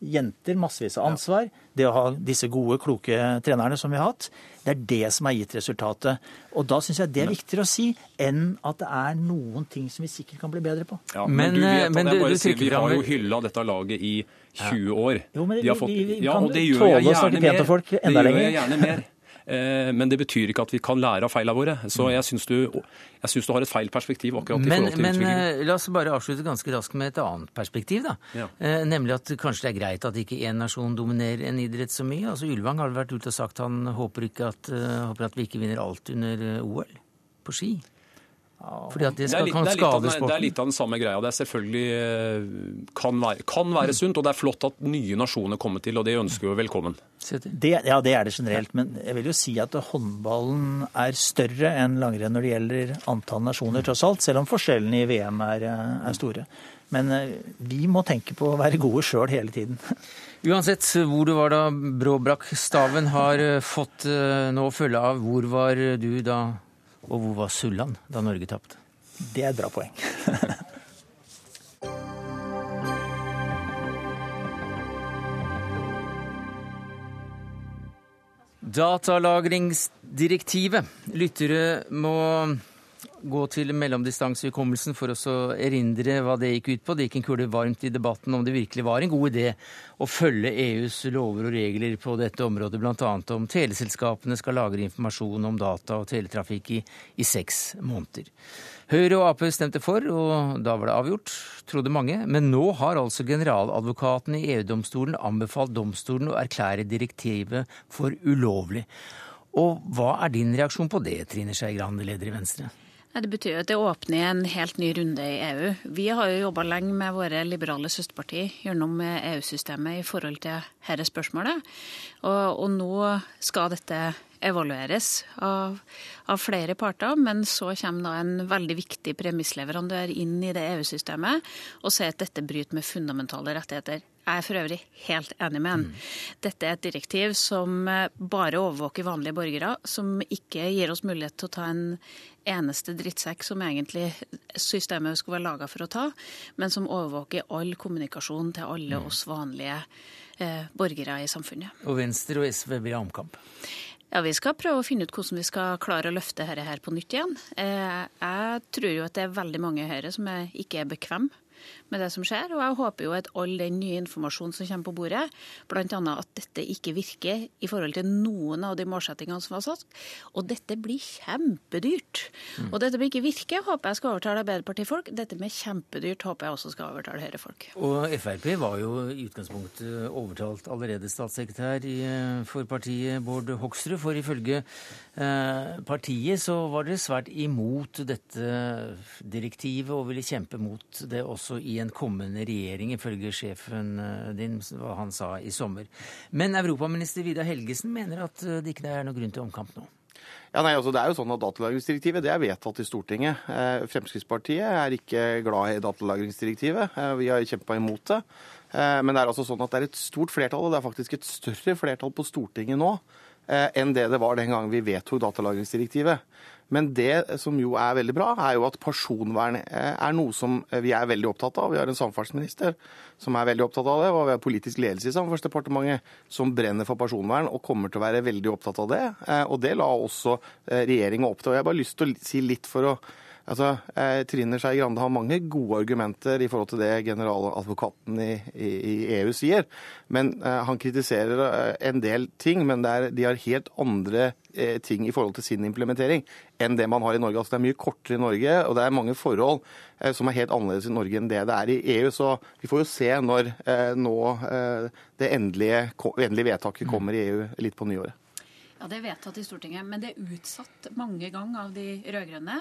jenter massevis av ansvar, det å ha disse gode, kloke trenerne som vi har hatt, det er det som har gitt resultatet. Og da syns jeg det er viktigere å si enn at det er noen ting som vi sikkert kan bli bedre på. Ja, Men, men, du vet eh, at men jeg bare du sier, Vi har jo hylla dette laget i 20 år. Jo, men De har vi- fått- vi- vi ja, kan og det gjør tåle å snakke gjerne pent om folk enda lenger. Det gjør jeg gjerne mer. Eh, Men det betyr ikke at vi kan lære av feilene våre. Så Mm. jeg syns du, du har et feil perspektiv akkurat i forhold til men utviklingen. Men la oss bare avslutte ganske raskt med et annet perspektiv. da. Ja. Eh, Nemlig at kanskje det er greit at ikke én nasjon dominerer en idrett så mye. Altså Ylvang har vært ute og sagt han håper, ikke at, eh, håper at vi ikke vinner alt under eh, OL på ski. Fordi at det, Det er, litt, det, er den- det er litt av den samme greia. Det er selvfølgelig eh, kan være, kan være sunt, og det er flott at nye nasjoner kommer til, og det ønsker vi velkommen. Det, ja, det er det generelt. Men jeg vil jo si at håndballen er større enn langrenn når det gjelder antall nasjoner, tross alt. Selv om forskjellene i VM er, eh, er store. Men eh, vi må tenke på å være gode sjøl hele tiden. Uansett hvor du var da Bråbrakk-staven har fått nå følge av hvor var du da, og hvor var Sulland da Norge tapte? Det er et bra poeng. Datalagringsdirektivet. Lyttere må gå til mellomdistansehukommelsen for å erindre hva det gikk ut på. Det gikk en kule varmt i debatten om det virkelig var en god idé å følge EUs lover og regler på dette området, bl.a. om teleselskapene skal lagre informasjon om data og teletrafikk i, i seks måneder. Høyre og Ap stemte for, og da var det avgjort, trodde mange. Men nå har altså generaladvokaten i EU-domstolen anbefalt domstolen å erklære direktivet for ulovlig. Og hva er din reaksjon på det, Trine Skei Grande, leder i Venstre? Det betyr jo at det åpner en helt ny runde i EU. Vi har jo jobba lenge med våre liberale søsterparti gjennom EU-systemet i forhold til dette spørsmålet. Og, og nå skal dette evalueres av, av, flere parter, men så kommer da en veldig viktig premissleverandør inn i det EU-systemet og sier at dette bryter med fundamentale rettigheter. Jeg er for øvrig helt enig med han. Dette er et direktiv som bare overvåker vanlige borgere, som ikke gir oss mulighet til å ta en eneste drittsekk som egentlig systemet skulle være laga for å ta, men som overvåker all kommunikasjon til alle oss vanlige eh, borgere i samfunnet. Og Venstre og SV ha omkamp? Ja, Vi skal prøve å finne ut hvordan vi skal klare å løfte dette her på nytt igjen. Eh, jeg tror jo at det er veldig mange i Høyre som er, ikke er bekvem med det som skjer. Og jeg håper jo at all den nye informasjonen som kommer på bordet, bl.a. at dette ikke virker i forhold til noen av de målsettingene som var satt, og dette blir kjempedyrt. Mm. Og dette blir ikke virke, håper jeg skal overtale Arbeiderpartifolk. Dette med kjempedyrt håper jeg også skal overtale Høyre-folk. Og Frp var jo i utgangspunktet overtalt allerede statssekretær i, for partiet Bård Hoksrud, for ifølge eh, partiet så var dere svært imot dette direktivet og ville kjempe mot det også i en kommende regjering, ifølge sjefen din, hva han sa i sommer. Men europaminister Vidar Helgesen mener at det ikke er noe grunn til omkamp nå. Ja, nei, altså det er jo sånn at Datalagringsdirektivet det er vedtatt i Stortinget. Eh, Fremskrittspartiet er ikke glad i datalagringsdirektivet. Eh, vi har kjempa imot det. Eh, men det er altså sånn at det er et stort flertall, og det er faktisk et større flertall på Stortinget nå enn det det var den gangen vi vedtok datalagringsdirektivet. Men det som jo er veldig bra, er jo at personvern er noe som vi er veldig opptatt av. Vi har en samferdselsminister som er veldig opptatt av det, og vi har politisk ledelse i Samferdselsdepartementet som brenner for personvern og kommer til å være veldig opptatt av det. Og det la også regjeringa opp til. Og jeg har bare lyst til å si litt for å Altså, eh, Trine Skei Grande har mange gode argumenter i forhold til det generaladvokaten i, i, i EU sier. Men eh, Han kritiserer eh, en del ting, men er, de har helt andre eh, ting i forhold til sin implementering enn det man har i Norge. Altså, det er mye kortere i Norge, og det er mange forhold eh, som er helt annerledes i Norge enn det det er i EU. Så vi får jo se når nå det endelige, endelige vedtaket kommer i EU litt på nyåret. Ja, Det er vedtatt i Stortinget, men det er utsatt mange ganger av de rød-grønne.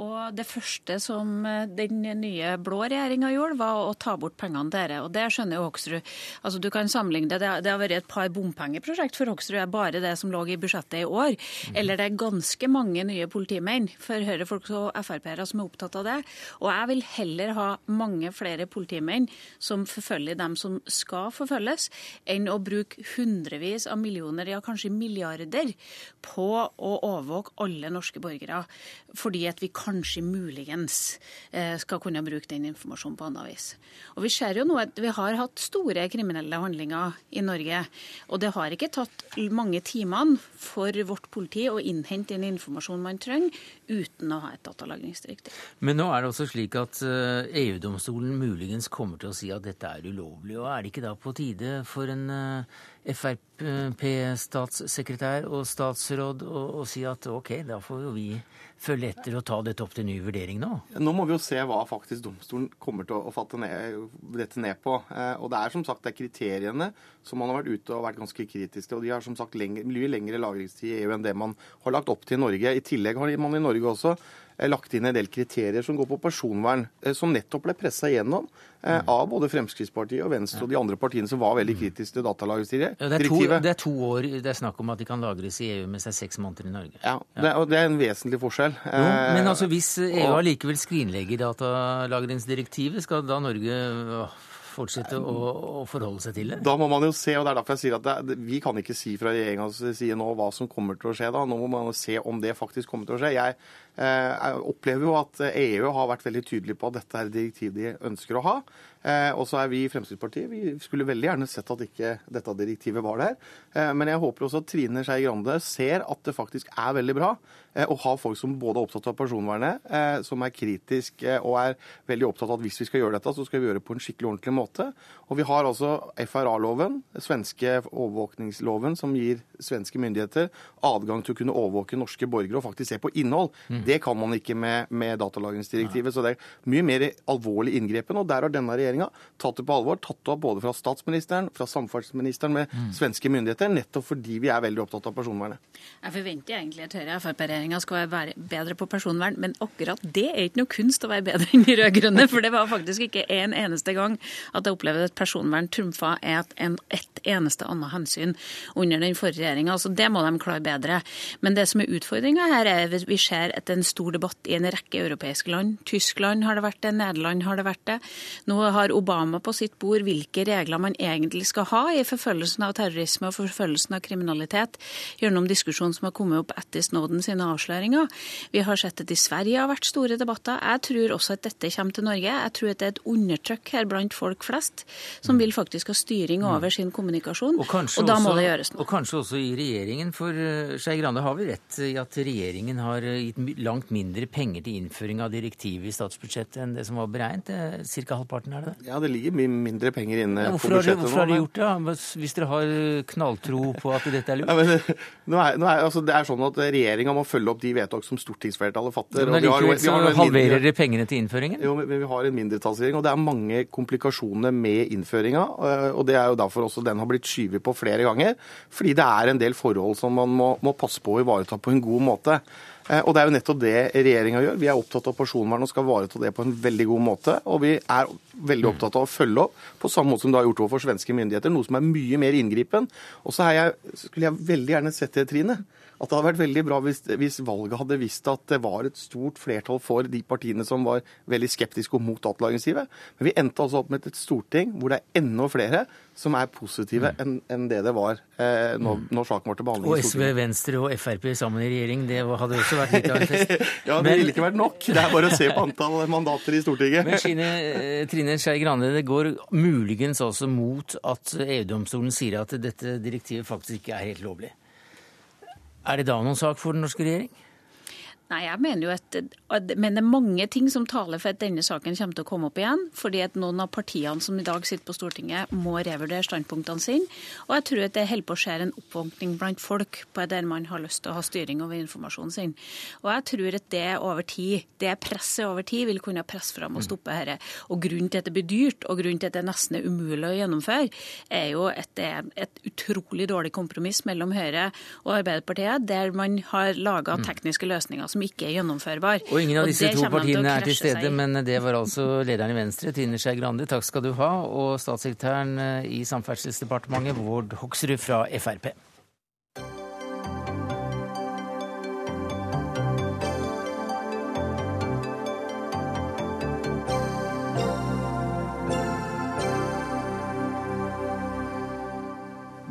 Og det første som den nye blå regjeringa gjorde, var å ta bort pengene dere. Og det skjønner jo Hoksrud. Altså, du kan sammenligne det. Det har vært et par bompengeprosjekt for Hoksrud. er bare det som lå i budsjettet i år. Eller det er ganske mange nye politimenn for Høyre-folk og Frp-ere som er opptatt av det. Og jeg vil heller ha mange flere politimenn som forfølger dem som skal forfølges, enn å bruke hundrevis av millioner, ja kanskje milliarder, på å overvåke alle norske borgere. Fordi at vi kanskje muligens skal kunne bruke den informasjonen på annet vis. Og Vi ser jo nå at vi har hatt store kriminelle handlinger i Norge. Og det har ikke tatt mange timene for vårt politi å innhente den informasjonen man trenger, uten å ha et datalagringsdirektiv. Men nå er det også slik at EU-domstolen muligens kommer til å si at dette er ulovlig. Og er det ikke da på tide for en Frp-statssekretær og statsråd og, og, si at OK, da får jo vi følge etter og ta dette opp til ny vurdering nå? Nå må vi jo se hva faktisk domstolen kommer til å fatte ned, dette ned på. Eh, og det er som sagt det er kriteriene som man har vært ute og vært ganske kritisk til. Og de har som sagt lengre, mye lengre lagringstid i EU enn det man har lagt opp til i Norge. I tillegg har man i Norge også lagt inn en del kriterier som går på personvern, eh, som nettopp ble pressa igjennom av både Fremskrittspartiet og Venstre og de andre partiene som var veldig kritiske til datalagringsdirektivet. Ja, det, det er to år det er snakk om at de kan lagres i EU, mens det er seks måneder i Norge. Ja, det er, og det er en vesentlig forskjell. Jo, men altså hvis EU allikevel skrinlegger datalagringsdirektivet, skal da Norge fortsette å, å, forholde seg til det? Da må man jo se, og det er derfor jeg sier at det, vi kan ikke si fra regjeringas side nå hva som kommer til å skje da. Nå må man se om det faktisk kommer til å skje. Jeg, eh, jeg opplever jo at EU har vært veldig tydelig på at dette er et direktiv de ønsker å ha. Eh, og så er vi i Fremskrittspartiet Vi skulle veldig gjerne sett at ikke dette direktivet var der. Eh, men jeg håper også at Trine Skei Grande ser at det faktisk er veldig bra eh, å ha folk som både er opptatt av personvernet, eh, som er kritisk eh, og er veldig opptatt av at hvis vi skal gjøre dette, så skal vi gjøre det på en skikkelig ordentlig måte. Og vi har altså FRA-loven, svenske overvåkningsloven, som gir svenske myndigheter adgang til å kunne overvåke norske borgere og faktisk se på innhold. Det kan man ikke med, med datalagringsdirektivet. Så det er mye mer alvorlig inngrepen. Og der har denne regjeringa tatt det på alvor. Tatt det opp både fra statsministeren, fra samferdselsministeren med mm. svenske myndigheter, nettopp fordi vi er veldig opptatt av personvernet. Jeg forventer egentlig at Høyre-Frp-regjeringa skal være bedre på personvern, men akkurat det er ikke noe kunst å være bedre enn de rød-grønne. For det var faktisk ikke en eneste gang at jeg opplevde at personvern trumfa et, et eneste annet hensyn under den forrige regjeringa. Så det må de klare bedre. Men det som er utfordringa her, er at vi ser at det en stor debatt i en rekke europeiske land. Tyskland har det vært det, Nederland har det vært det. Nå har Obama på sitt bord hvilke regler man egentlig skal ha i forfølgelsen av terrorisme og forfølgelsen av kriminalitet, gjennom diskusjonen som har kommet opp etter Snowden sine avsløringer. Vi har sett at i Sverige har vært store debatter. Jeg tror også at dette kommer til Norge. Jeg tror at det er et undertrykk her blant folk flest, som vil faktisk ha styring over sin kommunikasjon. Og, og da må også, det gjøres noe. Og kanskje også i regjeringen, for eh, Skei Grande har vi rett i at regjeringen har gitt langt mindre penger til innføring av direktivet i statsbudsjettet enn det som var beregnet. Ca. halvparten, er det det? Ja, det ligger mye mindre penger inne ja, på budsjettet nå. Hvorfor har de gjort det, da? Hvis dere har knalltro på at dette er lurt? Ja, men, nå er, nå er, altså, det er sånn at Regjeringa må følge opp de vedtak som stortingsflertallet fatter. men likevel så halverer dere pengene til innføringen? Jo, men vi har en mindretallsregjering, og det er mange komplikasjoner med innføringa. og Det er jo derfor også den har blitt skyvet på flere ganger. Fordi det er en del forhold som man må, må passe på å ivareta på en god måte. Eh, og Det er jo nettopp det regjeringa gjør. Vi er opptatt av personvern og skal ivareta det på en veldig god måte. Og vi er veldig opptatt av å følge opp på samme måte som det har gjort overfor svenske myndigheter, noe som er mye mer inngripen. Og så skulle jeg veldig gjerne sett det, Trine at det hadde vært veldig bra hvis, hvis, valget hadde visst at det var et stort flertall for de partiene som var veldig skeptiske og mot datalagringsdirektivet. Men vi endte altså opp med et storting hvor det er enda flere som er positive mm. enn en det det var eh, når, mm. når, saken var til behandling. Og SV, Venstre og Frp sammen i regjering, det hadde også vært litt av en fest. ja, det ville ikke vært nok. Det er bare å se på antall mandater i Stortinget. Men Trine, eh, Trine Skei Grande, det går muligens også mot at EU-domstolen sier at dette direktivet faktisk ikke er helt lovlig. Er det da noen sak for den norske regjering? Nei, jeg mener jo at, at, Men det er mange ting som taler for at denne saken kommer til å komme opp igjen. Fordi at noen av partiene som i dag sitter på Stortinget, må revurdere standpunktene sine. Og jeg tror at det holder på å skje en oppvåkning blant folk på der man har lyst til å ha styring over informasjonen sin. Og jeg tror at det over tid, det presset over tid vil kunne presse fram og stoppe dette. Og grunnen til at det blir dyrt, og grunnen til at det nesten er umulig å gjennomføre, er jo at det er et utrolig dårlig kompromiss mellom Høyre og Arbeiderpartiet, der man har laga mm. tekniske løsninger som ikke er gjennomførbar. Og ingen av disse to partiene er til stede, seg. men det var altså lederen i Venstre, Trine Skei Grande, takk skal du ha, og statssekretæren eh, i Samferdselsdepartementet, Vård Hoksrud fra Frp.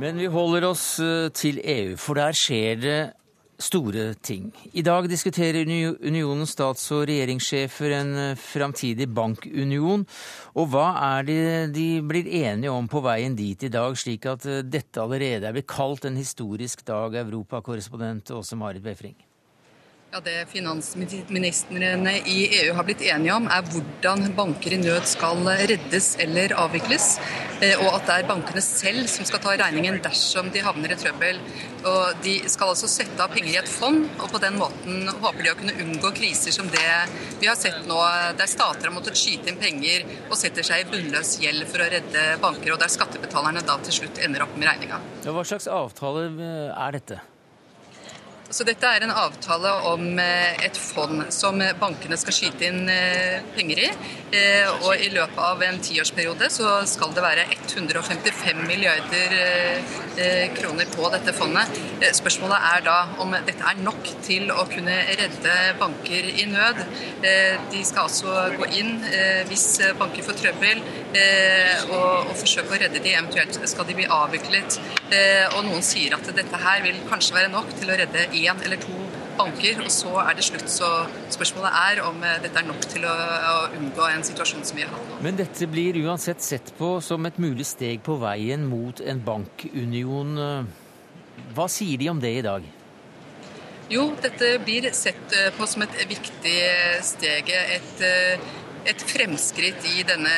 Men vi holder oss eh, til EU, for der skjer det store ting. I dag diskuterer unionens stats- og regjeringssjefer en eh, framtidig bankunion. Og hva er det de blir enige om på veien dit i dag, slik at eh, dette allerede er blitt kalt en historisk dag, europakorrespondent Åse Marit Befring? Ja, Det finansministrene i EU har blitt enige om, er hvordan banker i nød skal reddes eller avvikles. Eh, og at det er bankene selv som skal ta regningen dersom de havner i trøbbel. Og De skal altså sette av penger i et fond, og på den måten håper de å kunne unngå kriser som det vi har sett nå, der stater har måttet skyte inn penger og setter seg i bunnløs gjeld for å redde banker, og der skattebetalerne da til slutt ender opp med regninga. Hva slags avtale eh, er dette? Så Dette er en avtale om eh, et fond som bankene skal skyte inn eh, penger i. Eh, og I løpet av en tiårsperiode så skal det være 155 milliarder kroner på dette fondet. Spørsmålet er da om dette er nok til å kunne redde banker i nød. De skal altså gå inn hvis banker får trøbbel og, forsøke å redde de. Eventuelt skal de bli avviklet. Og noen sier at dette her vil kanskje være nok til å redde én eller to banker, og så er det slutt. Så spørsmålet er om eh, dette er nok til å, å unngå en situasjon som vi har hatt nå. Men dette blir uansett sett på som et mulig steg på veien mot en bankunion. Hva sier de om det i dag? Jo, dette blir sett eh, på som et viktig steg. Et eh, et fremskritt i denne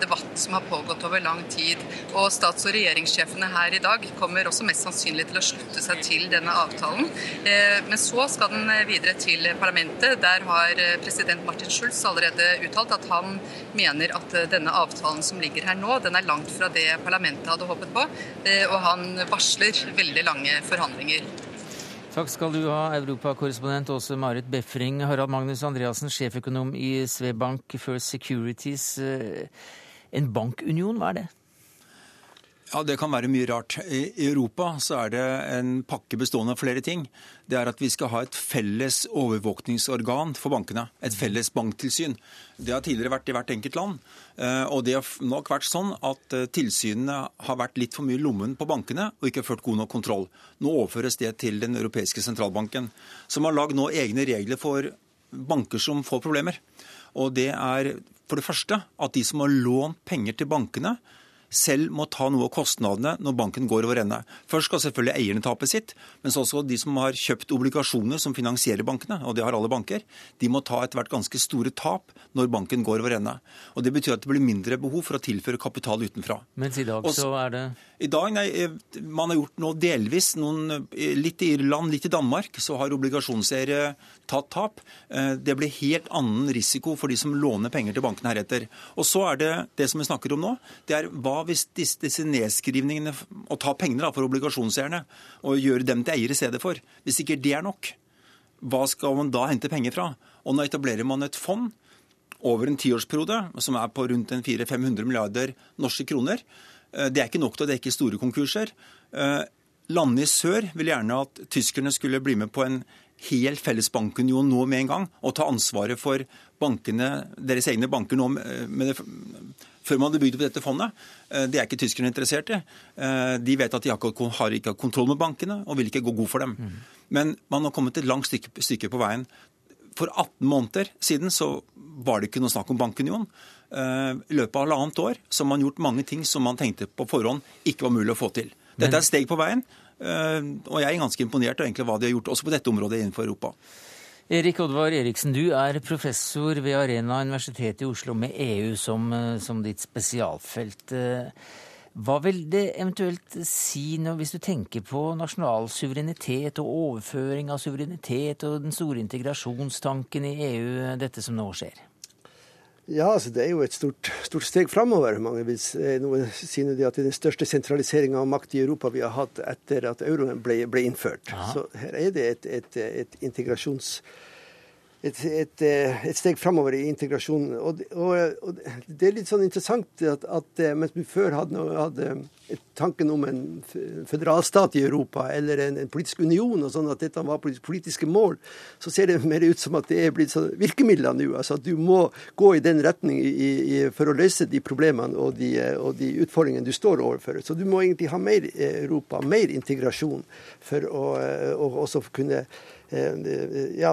debatten som har pågått over lang tid. Og stats- og regjeringssjefene her i dag kommer også mest sannsynlig til å slutte seg til denne avtalen. Eh, men så skal den videre til parlamentet. Der har eh, president Martin Schulz allerede uttalt at han mener at eh, denne avtalen som ligger her nå, den er langt fra det parlamentet hadde håpet på. Og han varsler veldig lange forhandlinger. Takk skal du ha, europakorrespondent Åse Marit Befring. Harald Magnus Andreassen, sjeføkonom i Svebank First Securities. Eh, en bankunion, hva er det? Ja, Det kan være mye rart. I Europa så er det en pakke bestående av flere ting. Det er at vi skal ha et felles overvåkningsorgan for bankene. Et felles banktilsyn. Det har tidligere vært i hvert enkelt land. Eh, og det har nok vært sånn at eh, tilsynene har vært litt for mye i lommen på bankene og ikke ført god nok kontroll. Nå overføres det til Den europeiske sentralbanken, som har lagd nå egne regler for banker som får problemer. Og det er for det første at de som har lånt penger til bankene, selv må ta noe av kostnadene når banken går over ende. Først skal selvfølgelig eierne tape sitt, men også de som har kjøpt obligasjoner som finansierer bankene, og det har alle banker, de må ta etter hvert ganske store tap når banken går over ende. Og Det betyr at det blir mindre behov for å tilføre kapital utenfra. Mens i dag så er det I dag, nei, eh, Man har gjort noe delvis. Noen, eh, litt i Irland, litt i Danmark, så har obligasjonseiere tatt tap. Eh, det blir helt annen risiko for de som låner penger til bankene heretter. Og så er det det som vi snakker om nå, det er hva hvis disse, disse nedskrivningene Å ta pengene da, for obligasjonseierne og gjøre dem til eiere i stedet for. Hvis ikke det er nok, hva skal man da hente penger fra? Og nå etablerer man et fond over en tiårsperiode som er på rundt 400-500 milliarder norske kroner. Eh, det er ikke nok til å dekke store konkurser. Eh, landene i sør vil gjerne at tyskerne skulle bli med på en hel felles bankunion nå med en gang, og ta ansvaret for bankene, deres egne banker nå eh, med det, før man hadde bygd opp dette fondet. Det er ikke tyskerne interessert i. De vet at de ikke har kontroll med bankene og vil ikke gå god for dem. Mm. Men man har kommet et langt stykke, stykke, på veien. For 18 måneder siden så var det ikke noe snakk om bankunion. Eh, I løpet av halvannet år så har man gjort mange ting som man tenkte på forhånd ikke var mulig å få til. Dette er et steg på veien, og jeg er ganske imponert av hva de har gjort også på dette området innenfor Europa. Erik Oddvar Eriksen, du er professor ved Arena Universitetet i Oslo med EU som, eh, som ditt spesialfelt. Hva vil det eventuelt si når, hvis du tenker på nasjonal suverenitet og overføring av suverenitet og den store integrasjonstanken i EU, dette som nå skjer? Ja, altså Det er jo et stort, stort steg framover. Mange vil si at det er den største sentraliseringa av makt i Europa vi har hatt etter at euroen ble, ble innført. Aha. Så her er det et, et, et integrasjons et, et, eh, et, steg framover i integrasjonen. Og, og, og, det er litt sånn interessant at, at eh, mens vi før hadde, hadde, tanken om en føderalstat i Europa eller en, en, politisk union, og sånn at dette var politiske mål, så ser det mer ut som at det er blitt sånn virkemidler nå. altså At du må gå i den retning i, i, for å løse de problemene og de, og de, utfordringene du står overfor. Så du må egentlig ha mer Europa, mer integrasjon, for å også kunne ja,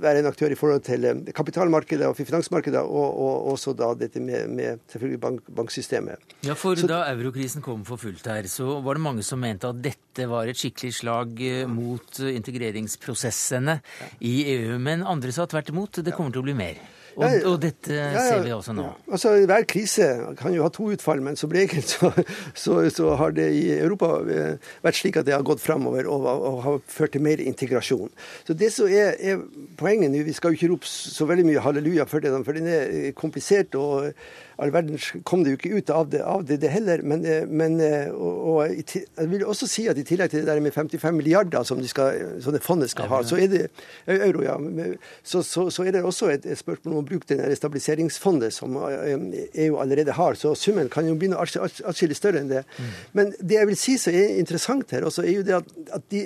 være en aktør i forhold til kapitalmarkedet og finansmarkedet, og, og også da dette med, med selvfølgelig bank, banksystemet. Ja, for så, Da eurokrisen kom for fullt her, så var det mange som mente at dette var et skikkelig slag mot integreringsprosessene i EU. Men andre sa tvert imot, det kommer til å bli mer. Og, ja, og dette ser vi også nå. Altså, Hver krise kan jo ha to utfall, men som regel så, så, så, har det i Europa eh, vært slik at det har gått framover og, og, har ført til mer integrasjon. Så det som er, er poenget nå, Vi skal jo ikke rope så veldig mye halleluja for det, for den er komplisert. og all verden kom det jo ikke ut av det, av det, det heller. Men, eh, men eh, og, og, jeg vil også si at i tillegg til det der med 55 milliarder som, de skal, som det fondet skal ha, så er det euro, ja, så, så, så er det også et, et spørsmål om å bruke det stabiliseringsfondet som EU e allerede har. Så summen kan jo begynne atskillig større enn det. Mm. Men det jeg vil si som er interessant her, også, er jo det at, at de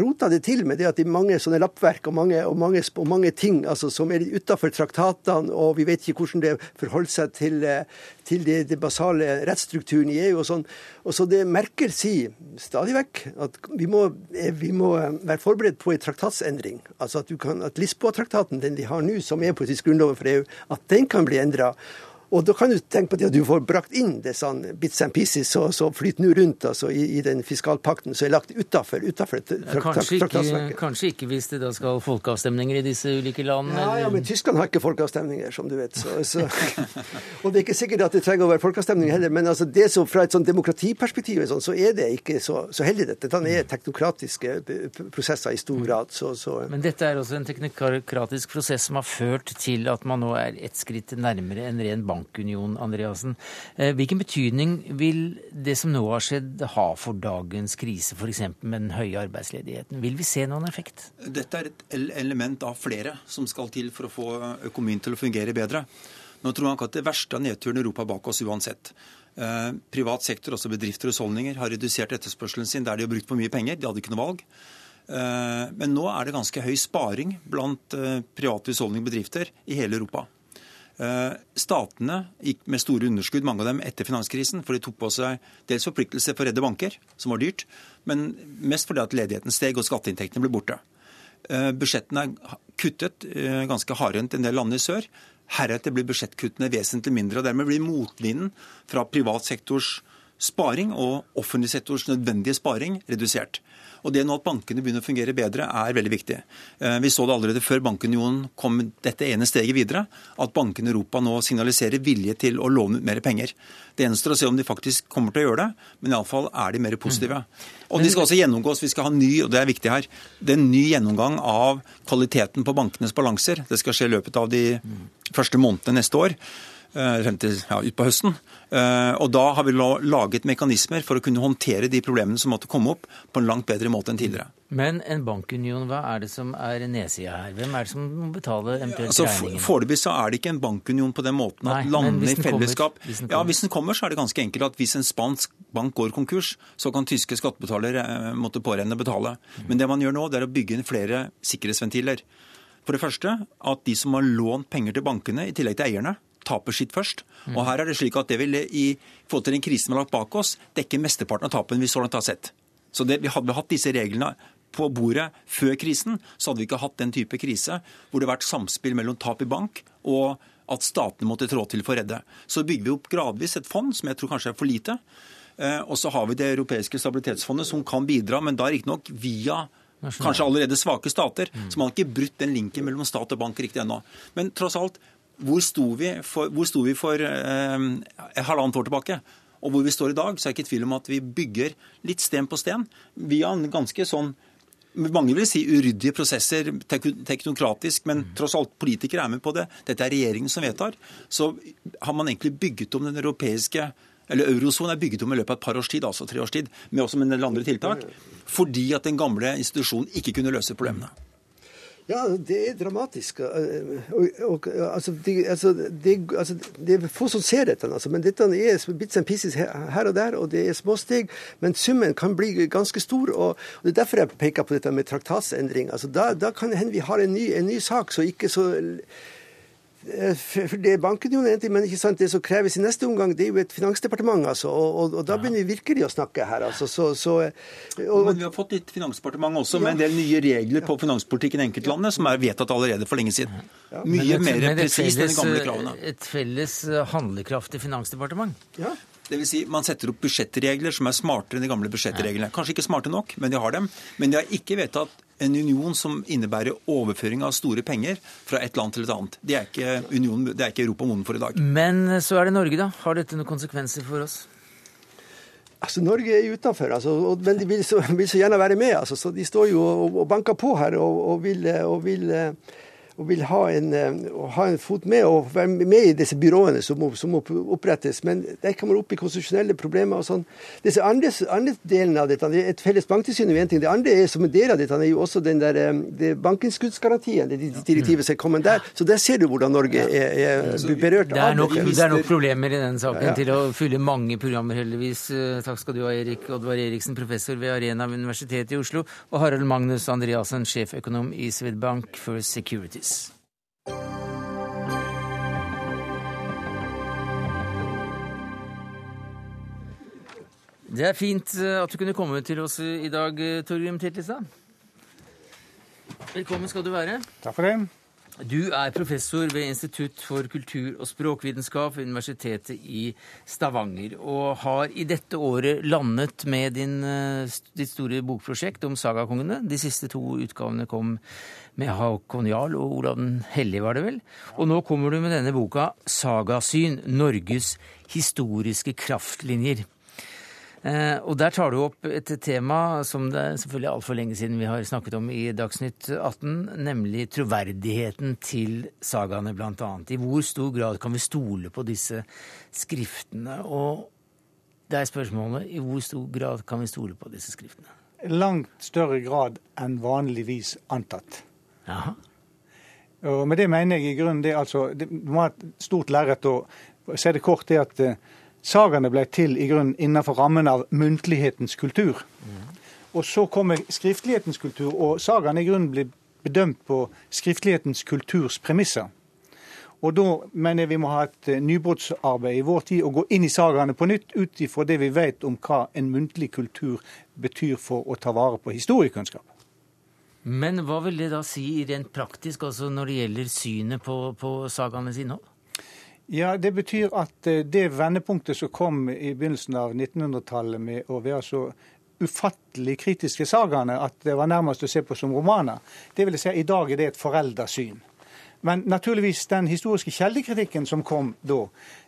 rota det til med det at de mange sånne lappverk og mange, og mange, og mange ting altså, som er utafor traktatene, og vi vet ikke hvordan det forholder seg til til det, det basale rettsstrukturen i EU og sånn. Og så det Merkel sier stadig vekk, at vi må, eh, vi må være forberedt på en traktatsendring. Altså at, at Lisboa-traktaten, den de har nå, som er på sitt grunnloven for EU, at den kan bli endra. Og da kan du tenke på det at du får brakt inn det sånn bits and pieces som så, så flyter nå rundt altså, i, i, den fiskalpakten som er lagt utafor. Ikke, kanskje ikke hvis det da skal folkeavstemninger i disse ulike landene? Ja, ja, men Tyskland har ikke folkeavstemninger, som du vet. Så, så. og det er ikke sikkert at det trenger å være folkeavstemning heller, men altså, det som fra et sånn demokratiperspektiv sånn, så er det ikke så, så heldig, dette. Dette er teknokratiske prosesser i stor grad. Så, men dette er også en teknokratisk prosess som har ført til at man nå er ett skritt nærmere en ren bank bankunion, Andreassen. Eh, hvilken betydning vil det som nå har skjedd ha for dagens krise, f.eks. med den høye arbeidsledigheten? Vil vi se noen effekt? Dette er et element av flere som skal til for å få økonomien til å fungere bedre. Nå tror jeg ikke at det verste av nedturen i Europa bak oss uansett. Eh, privat sektor, også bedrifter og husholdninger, har redusert etterspørselen sin der de har brukt for mye penger. De hadde ikke noe valg. Eh, men nå er det ganske høy sparing blant private husholdninger og bedrifter i hele Europa. Eh, statene gikk med store underskudd, mange av dem etter finanskrisen, for de tok på seg dels forpliktelser for å redde banker, som var dyrt, men mest fordi at ledigheten steg og skatteinntektene ble borte. Eh, budsjettene er kuttet eh, ganske hardhendt en del land i sør. Heretter blir budsjettkuttene vesentlig mindre. og Dermed blir motvinden fra privat sektors sparing og offentlig sektors nødvendige sparing redusert. Og det nå at bankene begynner å fungere bedre, er veldig viktig. Eh, vi så det allerede før bankunionen kom dette ene steget videre, at bankene i Europa nå signaliserer vilje til å låne ut mer penger. Det eneste å se om de faktisk kommer til å gjøre det, men iallfall er de mer positive. Mm. Og de skal også gjennomgås. Vi skal ha ny, og det er viktig her, det er en ny gjennomgang av kvaliteten på bankenes balanser. Det skal skje i løpet av de første månedene neste år. Eh, frem til ja, utpå høsten. Eh, og Da har vi laget mekanismer for å kunne håndtere de problemene som måtte komme opp, på en langt bedre måte enn tidligere. Men en bankunion, hva er det som er nedsida her? Hvem er det som må betale eventuelt altså, regningen? Foreløpig så er det ikke en bankunion på den måten at Nei, landene i fellesskap kommer, hvis Ja, Hvis den kommer, så er det ganske enkelt at hvis en spansk bank går konkurs, så kan tyske skattebetalere eh, måtte pårenne betale. Men det man gjør nå, det er å bygge inn flere sikkerhetsventiler. For det første at de som har lånt penger til bankene, i tillegg til eierne, taper sitt først. Og her er det slik at det vil i forhold til den krisen vi har lagt bak oss, dekke mesteparten av tapene vi så langt har sett. Så det, Hadde vi hatt disse reglene på bordet før krisen, så hadde vi ikke hatt den type krise hvor det har vært samspill mellom tap i bank og at statene måtte trå til for å redde. Så bygger vi opp gradvis et fond som jeg tror kanskje er for lite. Eh, og så har vi det europeiske stabilitetsfondet som kan bidra, men da riktignok via kanskje allerede svake stater. Så man har ikke brutt den linken mellom stat og bank riktig ennå. Men tross alt, hvor sto vi for, sto vi for eh, halvannet år tilbake? Og hvor vi står i dag, så er jeg ikke tvil om at vi bygger litt sten på sten via en ganske sånn mange vil si uryddige prosesser, teknokratisk, men tross alt politikere er med på det. Dette er regjeringen som vedtar. Så har man egentlig bygget om den europeiske eller Eurosonen er bygget om i løpet av et par års tid, altså tre års tid, med også med en del andre tiltak, fordi at den gamle institusjonen ikke kunne løse problemene. Ja, det er dramatisk. Og, og, altså, det, altså, de, altså, det, er få som ser dette, altså, men dette er bits and pieces her og der, og det er små steg. Men summen kan bli ganske stor. og, Det er derfor jeg peker på dette med traktatsendring. Altså, da, da kan hende vi har en ny, en ny sak så ikke så det banken jo egentlig, men ikke sant, det som kreves i neste omgang, det er jo et finansdepartement. altså, Og, og, og da begynner vi virkelig å snakke her. altså, så, så og, Men vi har fått litt finansdepartement også, med en del nye regler på finanspolitikken i enkeltlandet, som er vedtatt allerede for lenge siden. Mye mer presist enn de gamle kravene. Et felles handlekraftig finansdepartement? Ja. Det vil si, Man setter opp budsjettregler som er smartere enn de gamle budsjettreglene. Kanskje ikke smarte nok, men de har dem. Men de har ikke vedtatt en union som innebærer overføring av store penger fra et land til et annet. Det er ikke, union, det er ikke Europa moden for i dag. Men så er det Norge, da. Har dette noen konsekvenser for oss? Altså, Norge er utenfor, altså, men de vil så, vil så, gjerne være med. Altså, så De står jo og, og banker på her og, og vil, og vil og vil ha en, eh, ha en, fot med og være med i disse byråene som må, som må opprettes. Men der kommer man opp i konstitusjonelle problemer og sånn. Disse andre, andre delen av dette, Et felles banktilsyn er en ting. Det andre er som en del av dette er jo også den der, eh, det bankinnskuddsgarantien, det direktivet som er kommet der. Så der ser du hvordan Norge er, er berørt det er nok, det. Er nok problemer i den saken ja, ja. til å fylle mange programmer, heldigvis. Eh, takk skal du ha, Erik Oddvar Eriksen, professor ved Arena Universitetet i Oslo, og Harald Magnus Andreassen, sjeføkonom i Swedbank First Securities. Det er fint eh, at du kunne komme til oss i dag, eh, Torgrim Titlestad. Velkommen skal du være. Takk for det. Du er professor ved Institutt for kultur- og språkvitenskap ved Universitetet i Stavanger, og har i dette året landet med din, eh, ditt store bokprosjekt om sagakongene. De siste to utgavene kom med Håkon Jarl og Olav den hellige, var det vel? Og nå kommer du med denne boka 'Sagasyn Norges historiske kraftlinjer'. Eh, og Der tar du opp et tema som det er selvfølgelig altfor lenge siden vi har snakket om i Dagsnytt 18, nemlig troverdigheten til sagaene, bl.a. I hvor stor grad kan vi stole på disse skriftene? Og det er spørsmålet i hvor stor grad kan vi stole på disse skriftene? Langt større grad enn vanligvis antatt. Jaha. Og med det mener jeg i grunnen det altså Du må ha et stort lerret å se det kort, det at eh, Sagaene ble til i grunnen innenfor rammen av muntlighetens kultur. Mm. Og så kommer skriftlighetens kultur, og sagaene i grunnen blir bedømt på skriftlighetens kulturs premisser. Og da mener jeg vi må ha et eh, nybrottsarbeid i vår tid og gå inn i sagaene på nytt ut ifra det vi vet om hva en muntlig kultur betyr for å ta vare på historiekunnskap. Men hva vil det da si rent praktisk, altså når det gjelder synet på, på sagaenes innhold? Ja, Det betyr at eh, det vendepunktet som kom i begynnelsen av 1900-tallet med å være så ufattelig kritiske sagaene at det var nærmest å se på som romaner, det vil si at i dag er det et foreldresyn. Men naturligvis den historiske kjeldekritikken som kom da,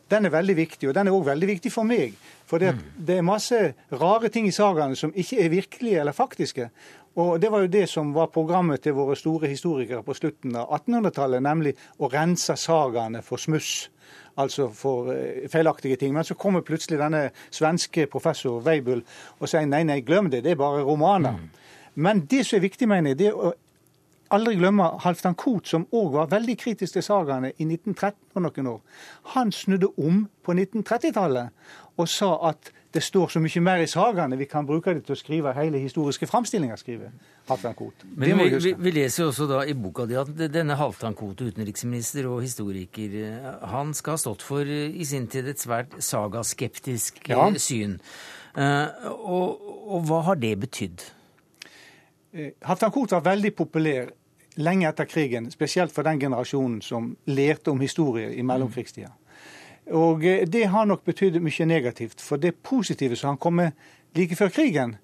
den er veldig viktig. Og den er òg veldig viktig for meg. For det, mm. det, er masse rare ting i sagaene som ikke er virkelige eller faktiske. Og det var jo det som var programmet til våre store historikere på slutten av 1800-tallet, nemlig å rense sagaene for smuss altså for eh, feilaktige ting. Men så kommer plutselig denne svenske professor Weibull og sier nei, nei, glem det, det er bare romaner. Mm. Men det som er viktig, mener jeg, det er å aldri glemme Halvdan Koht, som òg var veldig kritisk til sagaene i 1913 og noen år. Han snudde om på 1930-tallet og sa at det står så mye mer i sagaene, vi kan bruke det til å skrive hele historiske framstillinger. skriver Halvdan Koht. Men vi, vi, vi, leser jo også da i boka di at denne Halvdan Koht, utenriksminister og historiker, han skal ha stått for i sin tid et svært sagaskeptisk ja. Eh, syn. Uh, og, og, hva har det betydd? Uh, Halvdan Koht var veldig populær lenge etter krigen, spesielt for den generasjonen som lærte om historie i mellomkrigstida. Og eh, det har nok betydd mye negativt. For det positive som han kom med like før krigen,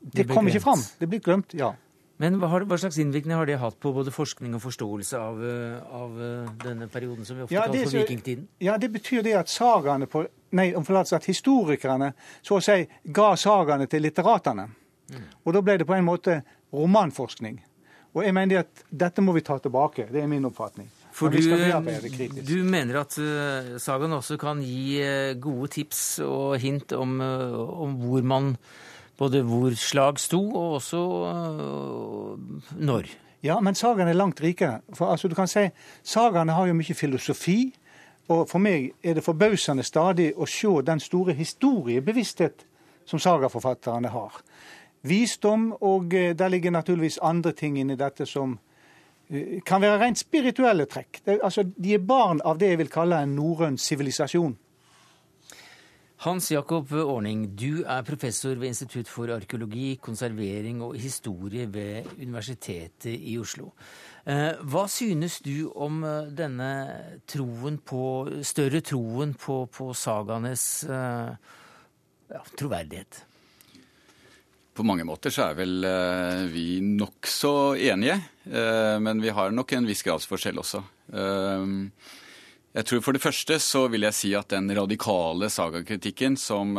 det, det kom ikke fram. Det blir glemt, ja. Men hva, hva, slags innvirkning har det hatt på både forskning og forståelse av, eh, av eh, denne perioden som vi ofte ja, kaller for vikingtiden? Ja, det betyr det at sagaene på, nei, om forlatelse, at historikerne så å si ga sagaene til litteratene. Mm. Og da ble det på en måte romanforskning. Og jeg mener at dette må vi ta tilbake. Det er min oppfatning. For du, du, mener at uh, sagaen også kan gi uh, gode tips og hint om, uh, om, hvor man både hvor slag sto, og også når. Ja, men sagaen er langt rikere. For altså, du kan si, Sagaene har jo mye filosofi. Og for meg er det forbausende stadig å se den store historiebevissthet som sagaforfatterne har. Visdom, og der ligger naturligvis andre ting inni dette som eh, kan være rent spirituelle trekk. Det, altså, de er barn av det jeg vil kalle en norrøn sivilisasjon. Hans Jakob Orning, du er professor ved Institutt for arkeologi, konservering og historie ved Universitetet i Oslo. Eh, hva synes du om eh, denne troen på, større troen på, på sagaenes ja, troverdighet? På mange måter så er vel uh, vi nokså enige, uh, men vi har nok en viss gradsforskjell også. Uh, jeg tror For det første så vil jeg si at den radikale sagakritikken som,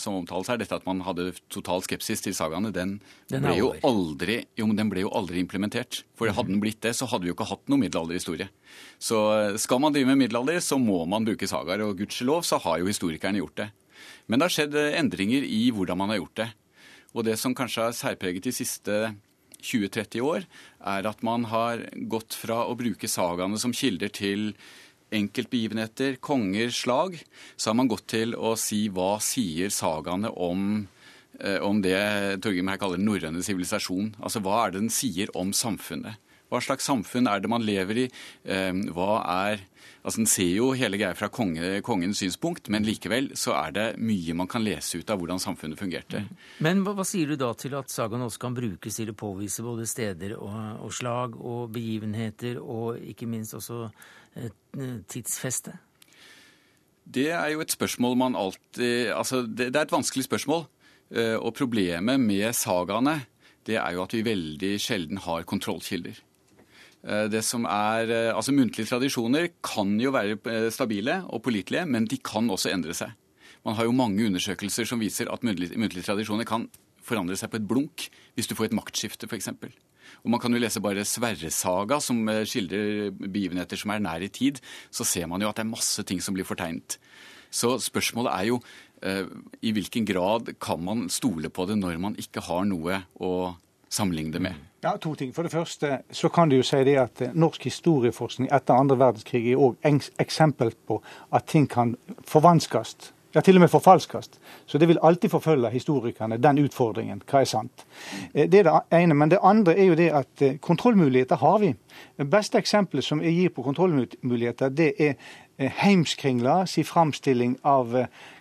som omtales her, dette at man hadde total skepsis til sagaene, den, den ble, jo aldri, jo, den ble jo aldri implementert. For hadde den blitt det, så hadde vi jo ikke hatt noe middelalderhistorie. Så skal man drive med middelalder, så må man bruke sagaer. Og gudskjelov så har jo historikerne gjort det. Men det har skjedd endringer i hvordan man har gjort det. Og det som kanskje har særpreget de siste 20-30 år, er at man har gått fra å bruke sagaene som kilder til enkeltbegivenheter, konger, slag, så har man gått til å si hva sier sagaene om, eh, om det Torgrim her kaller norrøne sivilisasjon. Altså hva er det den sier om samfunnet? Hva slags samfunn er det man lever i? Eh, hva er Altså, En ser jo hele greia fra konge, kongens synspunkt, men likevel så er det mye man kan lese ut av hvordan samfunnet fungerte. Men hva, hva sier du da til at sagaen også kan brukes til å påvise både steder og, og slag og begivenheter, og ikke minst også et tidsfeste? Det er jo et spørsmål man alltid Altså, det, det er et vanskelig spørsmål. Eh, og problemet med sagaene, det er jo at vi veldig sjelden har kontrollkilder. Eh, det som er, eh, altså Muntlige tradisjoner kan jo være eh, stabile og pålitelige, men de kan også endre seg. Man har jo mange undersøkelser som viser at muntlige, muntlige tradisjoner kan forandre seg på et blunk hvis du får et maktskifte, f.eks. Og Man kan jo lese bare Sverresaga, som skildrer begivenheter som er nær i tid. Så ser man jo at det er masse ting som blir fortegnet. Så spørsmålet er jo i hvilken grad kan man stole på det når man ikke har noe å sammenligne med? Ja, To ting. For det første så kan du jo si det at eh, norsk historieforskning etter andre verdenskrig er òg eksempel på at ting kan forvanskes. Ja, til og med forfalskes. Så det vil alltid forfølge historikerne, den utfordringen. Hva er sant? Eh, det er det ene. Men det andre er jo det at eh, kontrollmuligheter har vi. Det beste eksempelet som jeg gir på kontrollmuligheter, det er Heimskringla sin framstilling av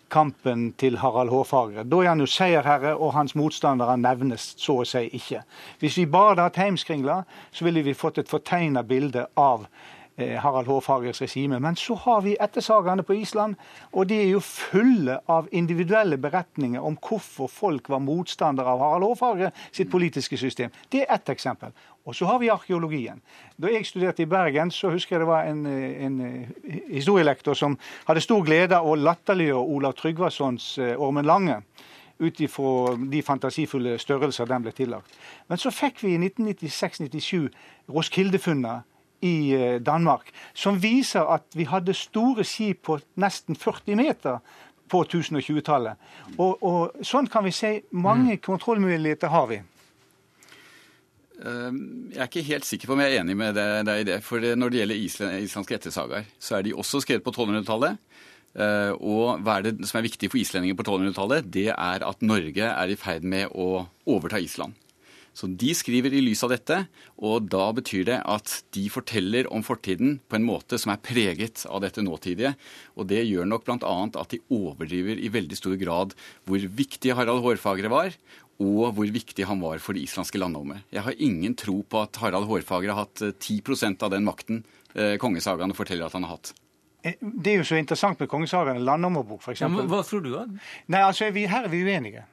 kampen til Harald Hårfagre. Da er han jo seierherre, og hans motstandere nevnes så å si ikke. Hvis vi bare hadde hatt Heimskringla, så ville vi fått et fortegna bilde av Harald Hårfagers regime. Men så har vi ettersagerne på Island, og de er jo fulle av individuelle beretninger om hvorfor folk var motstandere av Harald Hårfagre sitt politiske system. Det er ett eksempel. Og så har vi arkeologien. Da jeg studerte i Bergen, så husker jeg det var en, en historielektor som hadde stor glede av å latterliggjøre Olav Tryggvasons eh, Ormen Lange ut ifra de fantasifulle størrelser den ble tillagt. Men så fikk vi i 1996-97 Roskilde-funnet i eh, Danmark, som viser at vi hadde store skip på nesten 40 meter på 1020-tallet. Og, og, sånn kan vi si mange mm. kontrollmuligheter har vi. Ehm, jeg er ikke helt sikker på om jeg er enig med deg i det. For når det gjelder island, islandske ettersagaer, så er de også skrevet på 1200-tallet. Eh, og hva er det som er viktig for islendinger på 1200-tallet? Det er at Norge er i ferd med å overta Island. Så de skriver i lys av dette, og da betyr det at de forteller om fortiden på en måte som er preget av dette nåtidige. Og det gjør nok bl.a. at de overdriver i veldig stor grad hvor viktig Harald Hårfagre var, og hvor viktig han var for det islandske landholdet. Jeg har ingen tro på at Harald Hårfagre har hatt 10 eh, av den makten eh, kongesagaene forteller at han har hatt. Eh, det er jo så interessant med kongesagaene, landnummerbok f.eks. Ja, hva tror du, da? Nei, altså, vi, Her er vi uenige.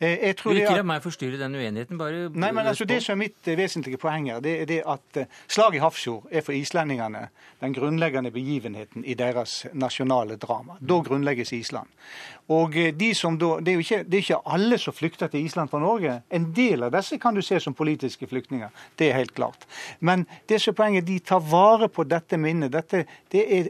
Eh, jeg tror ikke la meg forstyrre den uenigheten. bare... Nei, men altså, Det som er mitt eh, vesentlige poeng her, det er det at eh, slaget i Hafrsfjord er for islendingene den grunnleggende begivenheten i deres nasjonale drama. Da grunnlegges Island. Og de som da, Det er jo ikke, det er ikke alle som flykter til Island fra Norge. En del av disse kan du se som politiske flyktninger. Det er helt klart. Men det som er poenget, de tar vare på dette minnet. Dette, det er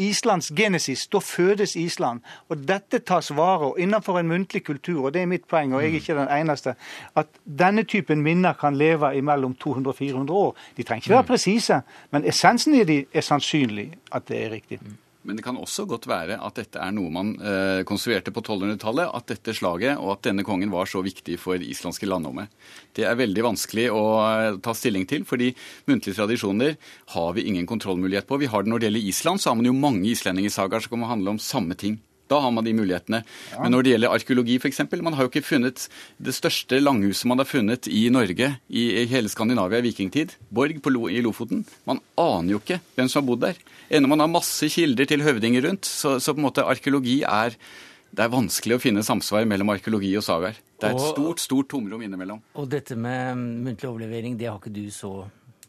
Islands genesis. Da fødes Island. Og dette tas vare og innenfor en muntlig kultur, og det er mitt poeng, og jeg er ikke den eneste, at denne typen minner kan leve i mellom 200 og 400 år. De trenger ikke være presise, men essensen i de er sannsynlig at det er riktig. Men det kan også godt være at dette er noe man eh, konstruerte på 1200-tallet. At dette slaget og at denne kongen var så viktig for det islandske landhommet Det er veldig vanskelig å eh, ta stilling til, fordi muntlige tradisjoner har vi ingen kontrollmulighet på. Vi har det Når det gjelder Island, så har man jo mange islendingesagaer som kan handle om samme ting. Da har man de mulighetene. Ja. Men når det gjelder arkeologi f.eks., man har jo ikke funnet det største langhuset man har funnet i Norge i hele Skandinavia i vikingtid, Borg Lo i Lofoten. Man aner jo ikke hvem som har bodd der. Ennå man har masse kilder til høvdinger rundt, så, så på en måte arkeologi er det er vanskelig å finne samsvar mellom arkeologi og sagaer. Det er et stort stort tomrom innimellom. Og dette med muntlig overlevering, det har ikke du så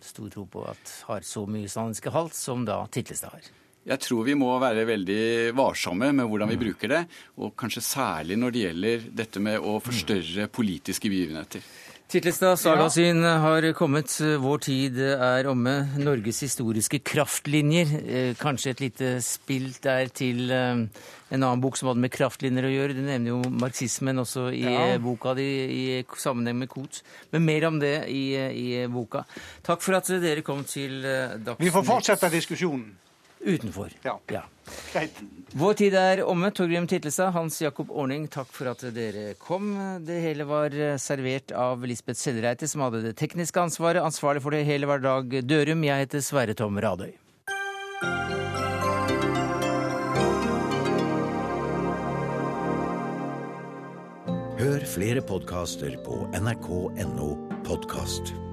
stor tro på at har så mye sannske halt som da Titlestad har? Jeg tror vi må være veldig varsomme med hvordan vi mm. bruker det, og kanskje særlig når det gjelder dette med å forstørre politiske begivenheter. Titlestad, Sagasyn har kommet. Vår tid er omme. Norges historiske kraftlinjer. Eh, kanskje et lite spill der til eh, en annen bok som hadde med kraftlinjer å gjøre. Du nevner jo marxismen også i ja. boka di i sammenheng med Koht. Men mer om det i, i boka. Takk for at dere kom til eh, Dagsnytt. Vi får fortsette diskusjonen. Utenfor. Ja. ja. Greit. Vår tid er omme. Torgrim Titlestad, Hans Jakob Orning, takk for at dere kom. Det hele var servert av Lisbeth Sellreite, som hadde det tekniske ansvaret. Ansvarlig for det hele var Dag Dørum. Jeg heter Sverre Tom Radøy. Hør flere podkaster på nrk.no podkast.